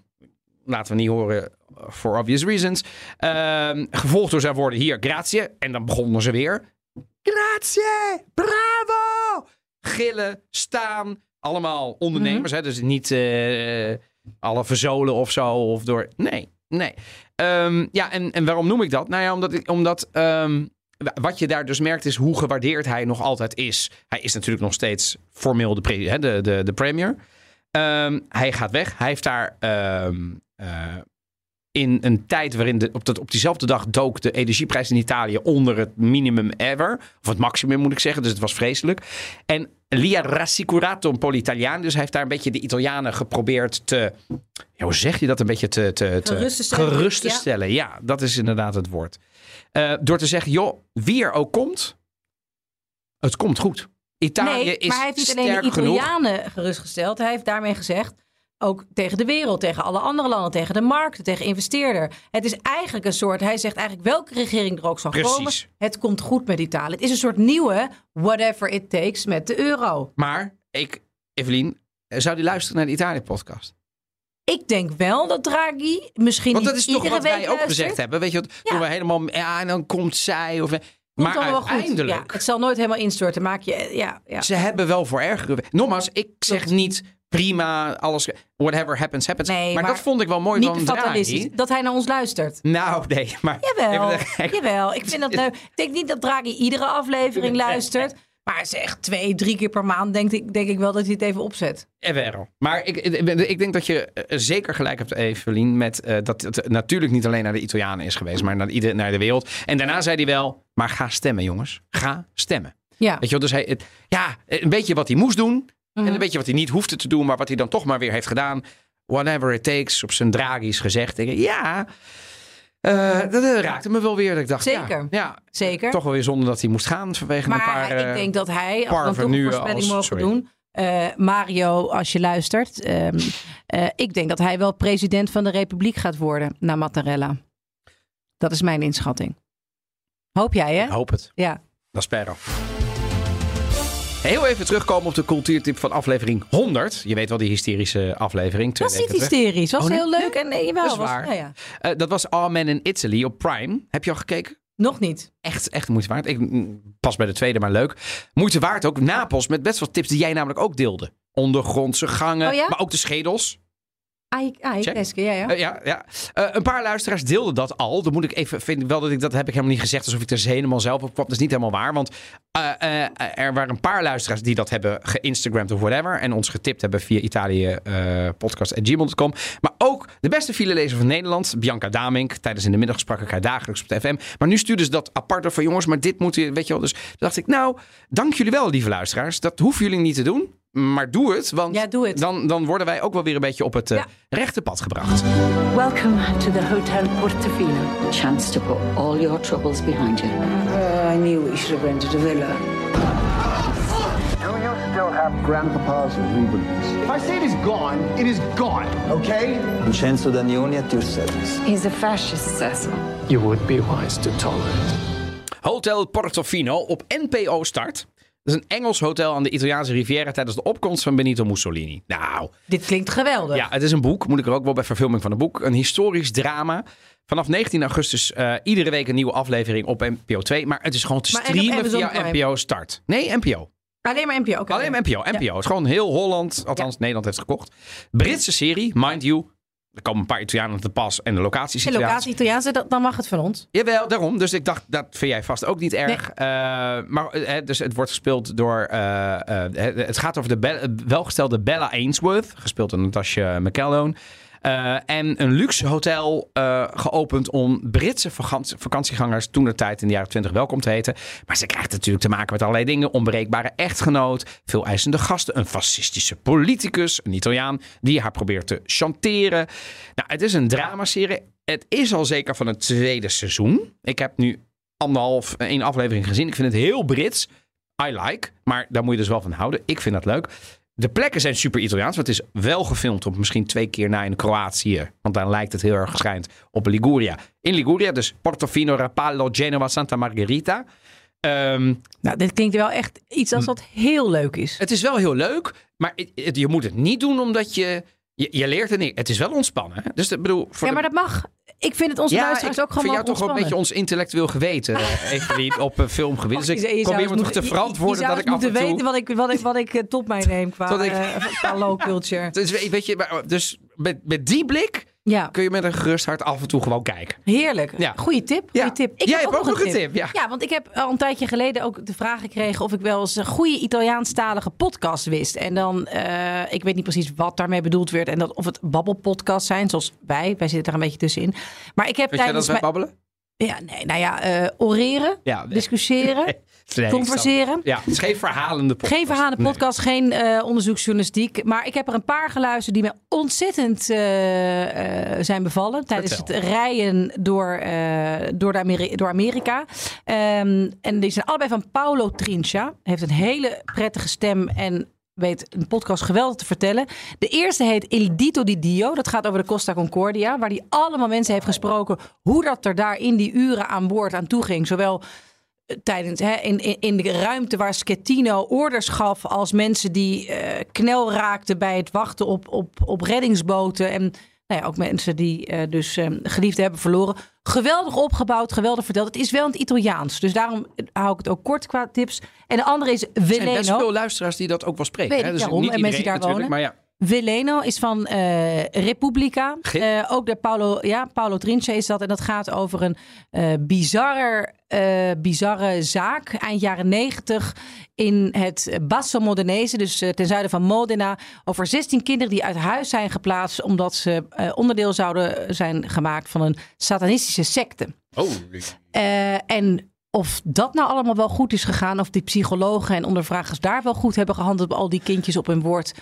Speaker 1: laten we niet horen eh, for obvious reasons. Ehm, gevolgd door zijn woorden hier, grazie. En dan begonnen ze weer. Grazie, bravo. Gillen, staan, allemaal ondernemers. hè? Dus niet eh, alle verzolen of zo. Of door... Nee, nee. Ehm, ja, en, en waarom noem ik dat? Nou ja, omdat, ik, omdat ehm, wa- wat je daar dus merkt is hoe gewaardeerd hij nog altijd is. Hij is natuurlijk nog steeds formeel de, hè, de, de, de premier. Hij gaat weg. Hij heeft daar eh, in een tijd waarin de, op, dat, op diezelfde dag dook de energieprijs in Italië onder het minimum ever. Of het maximum moet ik zeggen. Dus het was vreselijk. En Lia rassicurato un po' l'Italiaan. Dus hij heeft daar een beetje de Italianen geprobeerd te... Ja, hoe zeg je dat? Een beetje te... te, te
Speaker 2: Gerust te stellen.
Speaker 1: gerust te
Speaker 2: Ja.
Speaker 1: stellen. Ja, dat is inderdaad het woord. Eh, door te zeggen, joh, wie er ook komt, het komt goed. Italië
Speaker 2: Nee,
Speaker 1: is
Speaker 2: maar hij heeft niet alleen de
Speaker 1: genoeg.
Speaker 2: Italianen gerustgesteld. Hij heeft daarmee gezegd, ook tegen de wereld, tegen alle andere landen, tegen de markten, tegen investeerder. Het is eigenlijk een soort, hij zegt eigenlijk welke regering er ook zal
Speaker 1: Precies.
Speaker 2: komen. Het komt goed met Italië. Het is een soort nieuwe whatever it takes met de euro.
Speaker 1: Maar ik, Evelien, zou die luisteren naar de Italië-podcast?
Speaker 2: Ik denk wel dat Draghi misschien
Speaker 1: Want dat is toch wat wij ook gezegd hebben. Weet je wat?
Speaker 2: Ja.
Speaker 1: We helemaal... Ja, en dan komt zij. Of, maar
Speaker 2: allemaal wel goed.
Speaker 1: uiteindelijk...
Speaker 2: Ja, het zal nooit helemaal instorten. Maak je, ja, ja.
Speaker 1: Ze hebben wel voor erger... Nogmaals, ik zeg niet prima, alles... Whatever happens, happens.
Speaker 2: Nee,
Speaker 1: maar,
Speaker 2: maar
Speaker 1: dat vond ik wel mooi
Speaker 2: Niet
Speaker 1: van
Speaker 2: fatalistisch. Dat hij naar ons luistert.
Speaker 1: Nou, nee, maar...
Speaker 2: Jawel, jawel. Ik vind dat leuk. Ik denk niet dat Draghi iedere aflevering luistert. Maar ze echt twee, drie keer per maand denk ik, denk ik wel dat hij het even opzet.
Speaker 1: Jawel. Maar ik, ik, denk dat je eh, zeker gelijk hebt, Evelien, met eh, dat het natuurlijk niet alleen naar de Italianen is geweest, maar naar, ieder, naar de wereld. En daarna zei hij wel, maar ga stemmen, jongens. Ga stemmen.
Speaker 2: Ja,
Speaker 1: Weet je wel, dus hij, het- ja, een beetje wat hij moest doen.
Speaker 2: Mhm.
Speaker 1: En een beetje wat hij niet hoefde te doen, maar wat hij dan toch maar weer heeft gedaan. Whatever it takes, op zijn Draghi's gezegd. Ik, ja, eh, dat eh, raakte me wel weer. Dat ik dacht, ja,
Speaker 2: Zeker.
Speaker 1: Ja,
Speaker 2: zeker.
Speaker 1: toch wel weer zonder dat hij moest gaan vanwege een
Speaker 2: maar
Speaker 1: paar...
Speaker 2: ik
Speaker 1: eh,
Speaker 2: denk dat hij, als we een voorspelling
Speaker 1: als-
Speaker 2: mogen
Speaker 1: sorry.
Speaker 2: doen. eh, Mario, als je luistert. ehm, eh, ik denk dat hij wel president van de Republiek gaat worden na Mattarella. Dat is mijn inschatting. Hoop jij, hè?
Speaker 1: Ik hoop het.
Speaker 2: Ja.
Speaker 1: Dat spero. Heel even terugkomen op de cultuurtip van aflevering 100. Je weet wel, die hysterische aflevering.
Speaker 2: Was niet hysterisch. Was
Speaker 1: Oh, nee?
Speaker 2: heel leuk. En nee, jawel,
Speaker 1: Dat is
Speaker 2: was,
Speaker 1: waar.
Speaker 2: Ja, ja.
Speaker 1: Eh, dat was All Men in Italy op Prime. Heb je al gekeken?
Speaker 2: Nog niet.
Speaker 1: Echt, echt moeite waard. Ik mm, pas bij de tweede, maar leuk. Moeite waard ook. Napels met best wel tips die jij namelijk ook deelde. Ondergrondse gangen,
Speaker 2: Oh ja?
Speaker 1: maar ook de schedels.
Speaker 2: Ai, ai,
Speaker 1: Check.
Speaker 2: Eske, ja, ja.
Speaker 1: Eh, ja, ja. Eh, een paar luisteraars deelden dat al. Dan moet ik even vind ik wel dat ik dat heb ik helemaal niet gezegd alsof ik er helemaal zelf op kwam. Dat is niet helemaal waar, want eh, er waren een paar luisteraars die dat hebben geïnstagramd of whatever en ons getipt hebben via Italië eh podcast@gmail.com. Maar ook de beste filelezer van Nederland, Bianca Damink. Tijdens in de middag sprak ik haar dagelijks op de FM. Maar nu stuurde ze dat apart van jongens, maar dit moet je, weet je wel. Dus dacht ik, nou, dank jullie wel, lieve luisteraars. Dat hoeven jullie niet te doen. Maar doe het, want
Speaker 2: Ja, doe het.
Speaker 1: Dan, dan worden wij ook wel weer een beetje op het eh,
Speaker 2: Ja.
Speaker 1: rechte pad gebracht.
Speaker 7: Welcome to the Hotel Portofino. Chance to put all your troubles behind you.
Speaker 8: Uh, I knew we should have rented a villa.
Speaker 9: Do you still have Grandpapa's Rubens?
Speaker 10: If I say it is gone, it is gone, okay?
Speaker 9: Vincenzo Danioni at your service.
Speaker 8: He's a fascist, Cecil.
Speaker 10: You would be wise to tolerate.
Speaker 1: Hotel Portofino op NPO Start. Dat is een Engels hotel aan de Italiaanse Riviera tijdens de opkomst van Benito Mussolini. Nou,
Speaker 2: Dit klinkt geweldig.
Speaker 1: ja, het is een boek. Moet ik er ook wel bij verfilming van een boek. Een historisch drama. Vanaf 19 augustus eh, iedere week een nieuwe aflevering op NPO 2. Maar het is gewoon te
Speaker 2: Maar
Speaker 1: streamen via? NPO Start. Nee, NPO.
Speaker 2: Alleen maar NPO.
Speaker 1: Alleen maar NPO. NPO. Het is gewoon heel Holland. Althans, Nederland heeft gekocht. Britse serie, mind you. Er komen een paar Italianen te pas. En de locatie is
Speaker 2: De
Speaker 1: Italiaans.
Speaker 2: locatie Italiaanse, dat- dan mag het van ons.
Speaker 1: Jawel, daarom. Dus ik dacht, dat vind jij vast ook niet erg. Eh, maar eh, dus het wordt gespeeld door... eh, het gaat over de be- welgestelde Bella Ainsworth. Gespeeld door Natasha McElhone. Eh, en een luxe hotel eh, geopend om Britse vakantie- vakantiegangers toen de tijd in de jaren 20 welkom te heten. Maar ze krijgt natuurlijk te maken met allerlei dingen. Onbreekbare echtgenoot, veel eisende gasten, een fascistische politicus, een Italiaan die haar probeert te chanteren. Nou, het is een dramaserie. Het is al zeker van het tweede seizoen. Ik heb nu anderhalf, één aflevering gezien. Ik vind het heel Brits. I like. Maar daar moet je dus wel van houden. Ik vind dat leuk. De plekken zijn super Italiaans. Want het is wel gefilmd op misschien twee keer na in Kroatië. Want daar lijkt het heel erg schijnt op Liguria. In Liguria, dus Portofino, Rapallo, Genova, Santa Margherita. Ehm,
Speaker 2: Nou, dit klinkt wel echt iets als wat heel leuk is.
Speaker 1: het is wel heel leuk, maar het- het- je moet het niet doen omdat je... Je, je leert het niet. Het is wel ontspannen. Hè? Dus ik bedoel, voor
Speaker 2: Ja,
Speaker 1: de-
Speaker 2: maar dat mag. Ik vind het onze luisteraars
Speaker 1: ik
Speaker 2: ook gewoon
Speaker 1: vind jou toch wel een beetje ons intellectueel geweten, eh, Evelien, op een filmgebied. Dus
Speaker 2: Je-
Speaker 1: ik
Speaker 2: je
Speaker 1: probeer me toch te verantwoorden
Speaker 2: je,
Speaker 1: dat ik af en toe...
Speaker 2: weten wat ik, wat ik, wat ik eh, tot mij neem qua,
Speaker 1: Dat ik-
Speaker 2: eh, qua low culture.
Speaker 1: Dus, weet je, maar- dus met, met die blik
Speaker 2: Ja,
Speaker 1: kun je met een gerust hart af en toe gewoon kijken.
Speaker 2: heerlijk.
Speaker 1: Ja.
Speaker 2: Goeie tip.
Speaker 1: Ja.
Speaker 2: Goeie tip. Ik
Speaker 1: Jij
Speaker 2: heb
Speaker 1: hebt ook nog een tip, ja.
Speaker 2: want ik heb al een tijdje geleden ook de vraag gekregen of ik wel eens een goede Italiaanstalige podcast wist. En dan, eh, ik weet niet precies wat daarmee bedoeld werd. En dat, of het babbelpodcasts zijn, zoals wij. Wij zitten er een beetje tussenin. Maar ik heb
Speaker 1: Weet jij dat
Speaker 2: tijdens
Speaker 1: wij
Speaker 2: mijn...
Speaker 1: babbelen?
Speaker 2: Ja, nee, nou ja, eh, oreren,
Speaker 1: Ja, nee.
Speaker 2: discussiëren,
Speaker 1: Nee, ik
Speaker 2: converseren.
Speaker 1: Ja, het is geen verhalende podcast.
Speaker 2: Geen verhalen
Speaker 1: Nee.
Speaker 2: podcast, geen eh, onderzoeksjournalistiek. Maar ik heb er een paar geluisterd die me ontzettend eh, eh, zijn bevallen. Tijdens
Speaker 1: Vertel.
Speaker 2: het rijden door, door, de Ameri- door Amerika. Ehm, en die zijn allebei van Paolo Trincia. Heeft een hele prettige stem en weet een podcast geweldig te vertellen. De eerste heet Il Dito di Dio. Dat gaat over de Costa Concordia. Waar hij allemaal mensen heeft gesproken. Hoe dat er daar in die uren aan boord aan toe ging. Zowel tijdens hè, in, in, in de ruimte waar Schettino orders gaf als mensen die eh, knel raakten bij het wachten op, op, op reddingsboten en nou ja, ook mensen die eh, dus eh, geliefden hebben verloren. Geweldig opgebouwd, geweldig verteld. Het is wel in het Italiaans, dus daarom hou ik het ook kort qua tips. En de andere is
Speaker 1: Er zijn best veel luisteraars die dat ook wel spreken.
Speaker 2: Weet
Speaker 1: hè? Dus
Speaker 2: daarom.
Speaker 1: niet
Speaker 2: En mensen die daar wonen.
Speaker 1: Maar ja,
Speaker 2: Veleno is van eh Repubblica. Eh, ook de Paolo, ja, Paolo Trince is dat. En dat gaat over een eh bizarre, bizarre zaak. Eind jaren negentig in het Basso Modenese. Dus ten zuiden van Modena. Over 16 kinderen die uit huis zijn geplaatst. Omdat ze onderdeel zouden zijn gemaakt van een satanistische secte.
Speaker 1: oh,
Speaker 2: en of dat nou allemaal wel goed is gegaan, of die psychologen en ondervragers daar wel goed hebben gehandeld om al die kindjes op hun woord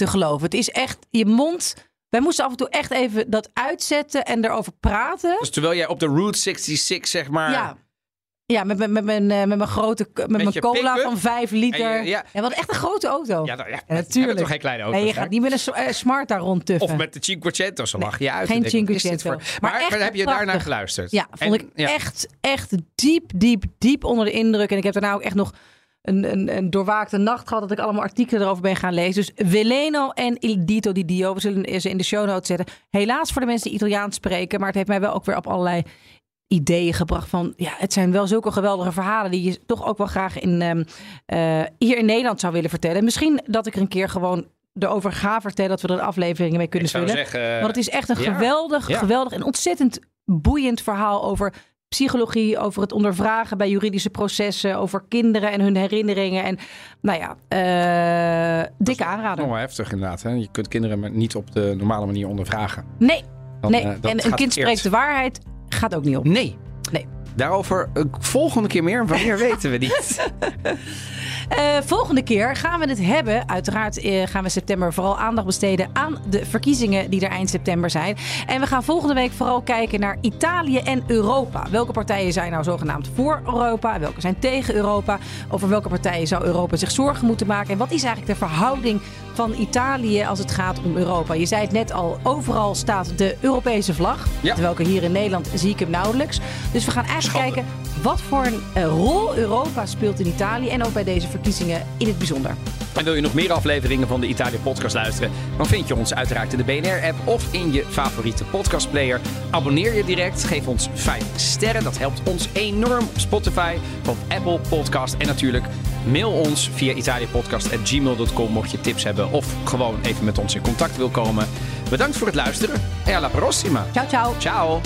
Speaker 2: te geloven. Het is echt je mond. Wij moesten af en toe echt even dat uitzetten en erover praten.
Speaker 1: dus terwijl jij op de Route 66, zeg maar...
Speaker 2: ja. Ja, met, mijn- met, mijn, eh, met mijn grote met mijn cola van 5 liter.
Speaker 1: En je- ja.
Speaker 2: hadden echt een grote auto.
Speaker 1: Ja, nou, ja,
Speaker 2: Ja, natuurlijk.
Speaker 1: toch geen kleine auto.
Speaker 2: nee, je gaat niet met een eh, smart daar rondtuffen.
Speaker 1: Of met de Cinquecento, zo lach je uit.
Speaker 2: geen
Speaker 1: wat
Speaker 2: Cinquecento.
Speaker 1: voor-
Speaker 2: Maar
Speaker 1: Maar,
Speaker 2: echt
Speaker 1: maar heb je
Speaker 2: prachtig.
Speaker 1: geluisterd?
Speaker 2: Ja, vond
Speaker 1: En-
Speaker 2: ik echt, echt diep, diep, diep onder de indruk. En ik heb daarna ook echt nog een, een, een doorwaakte nacht gehad dat ik allemaal artikelen erover ben gaan lezen. Dus Veleno en Il Dito di Dio, we zullen ze in de show notes zetten. Helaas voor de mensen die Italiaans spreken, maar het heeft mij wel ook weer op allerlei ideeën gebracht van, ja, het zijn wel zulke geweldige verhalen die je toch ook wel graag in, ehm, eh, hier in Nederland zou willen vertellen. Misschien dat ik er een keer gewoon erover ga vertellen, dat we er afleveringen mee kunnen vullen.
Speaker 1: zeggen...
Speaker 2: Want het is echt een
Speaker 1: ja.
Speaker 2: geweldig,
Speaker 1: Ja.
Speaker 2: geweldig en ontzettend boeiend verhaal over psychologie, over het ondervragen bij juridische processen, over kinderen en hun herinneringen. En nou ja, eh dikke aanrader.
Speaker 1: Nog wel heftig inderdaad. Hè? Je kunt kinderen maar niet op de normale manier ondervragen.
Speaker 2: Nee,
Speaker 1: Dan,
Speaker 2: nee.
Speaker 1: eh,
Speaker 2: en een kind spreekt de waarheid, gaat ook niet op.
Speaker 1: Nee.
Speaker 2: Nee.
Speaker 1: Daarover een volgende keer meer. Wanneer weten we niet.
Speaker 2: Eh, volgende keer gaan we het hebben. Uiteraard eh, gaan we september vooral aandacht besteden aan de verkiezingen die er eind september zijn. En we gaan volgende week vooral kijken naar Italië en Europa. Welke partijen zijn nou zogenaamd voor Europa? Welke zijn tegen Europa? Over welke partijen zou Europa zich zorgen moeten maken? En wat is eigenlijk de verhouding van Italië als het gaat om Europa? Je zei het net al, overal staat de Europese vlag.
Speaker 1: Ja.
Speaker 2: Terwijl ik hier in Nederland zie ik hem nauwelijks. Dus we gaan eigenlijk
Speaker 1: Schande.
Speaker 2: kijken wat voor een eh, rol Europa speelt in Italië. En ook bij deze verkiezingen in het bijzonder.
Speaker 1: En wil je nog meer afleveringen van de Italië Podcast luisteren? Dan vind je ons uiteraard in de BNR-app of in je favoriete podcastplayer. Abonneer je direct, geef ons 5 sterren. Dat helpt ons enorm op Spotify, op Apple Podcast. En natuurlijk mail ons via italiapodcast.gmail.com mocht je tips hebben of gewoon even met ons in contact wil komen. Bedankt voor het luisteren. En alla prossima.
Speaker 2: Ciao, ciao.
Speaker 1: Ciao.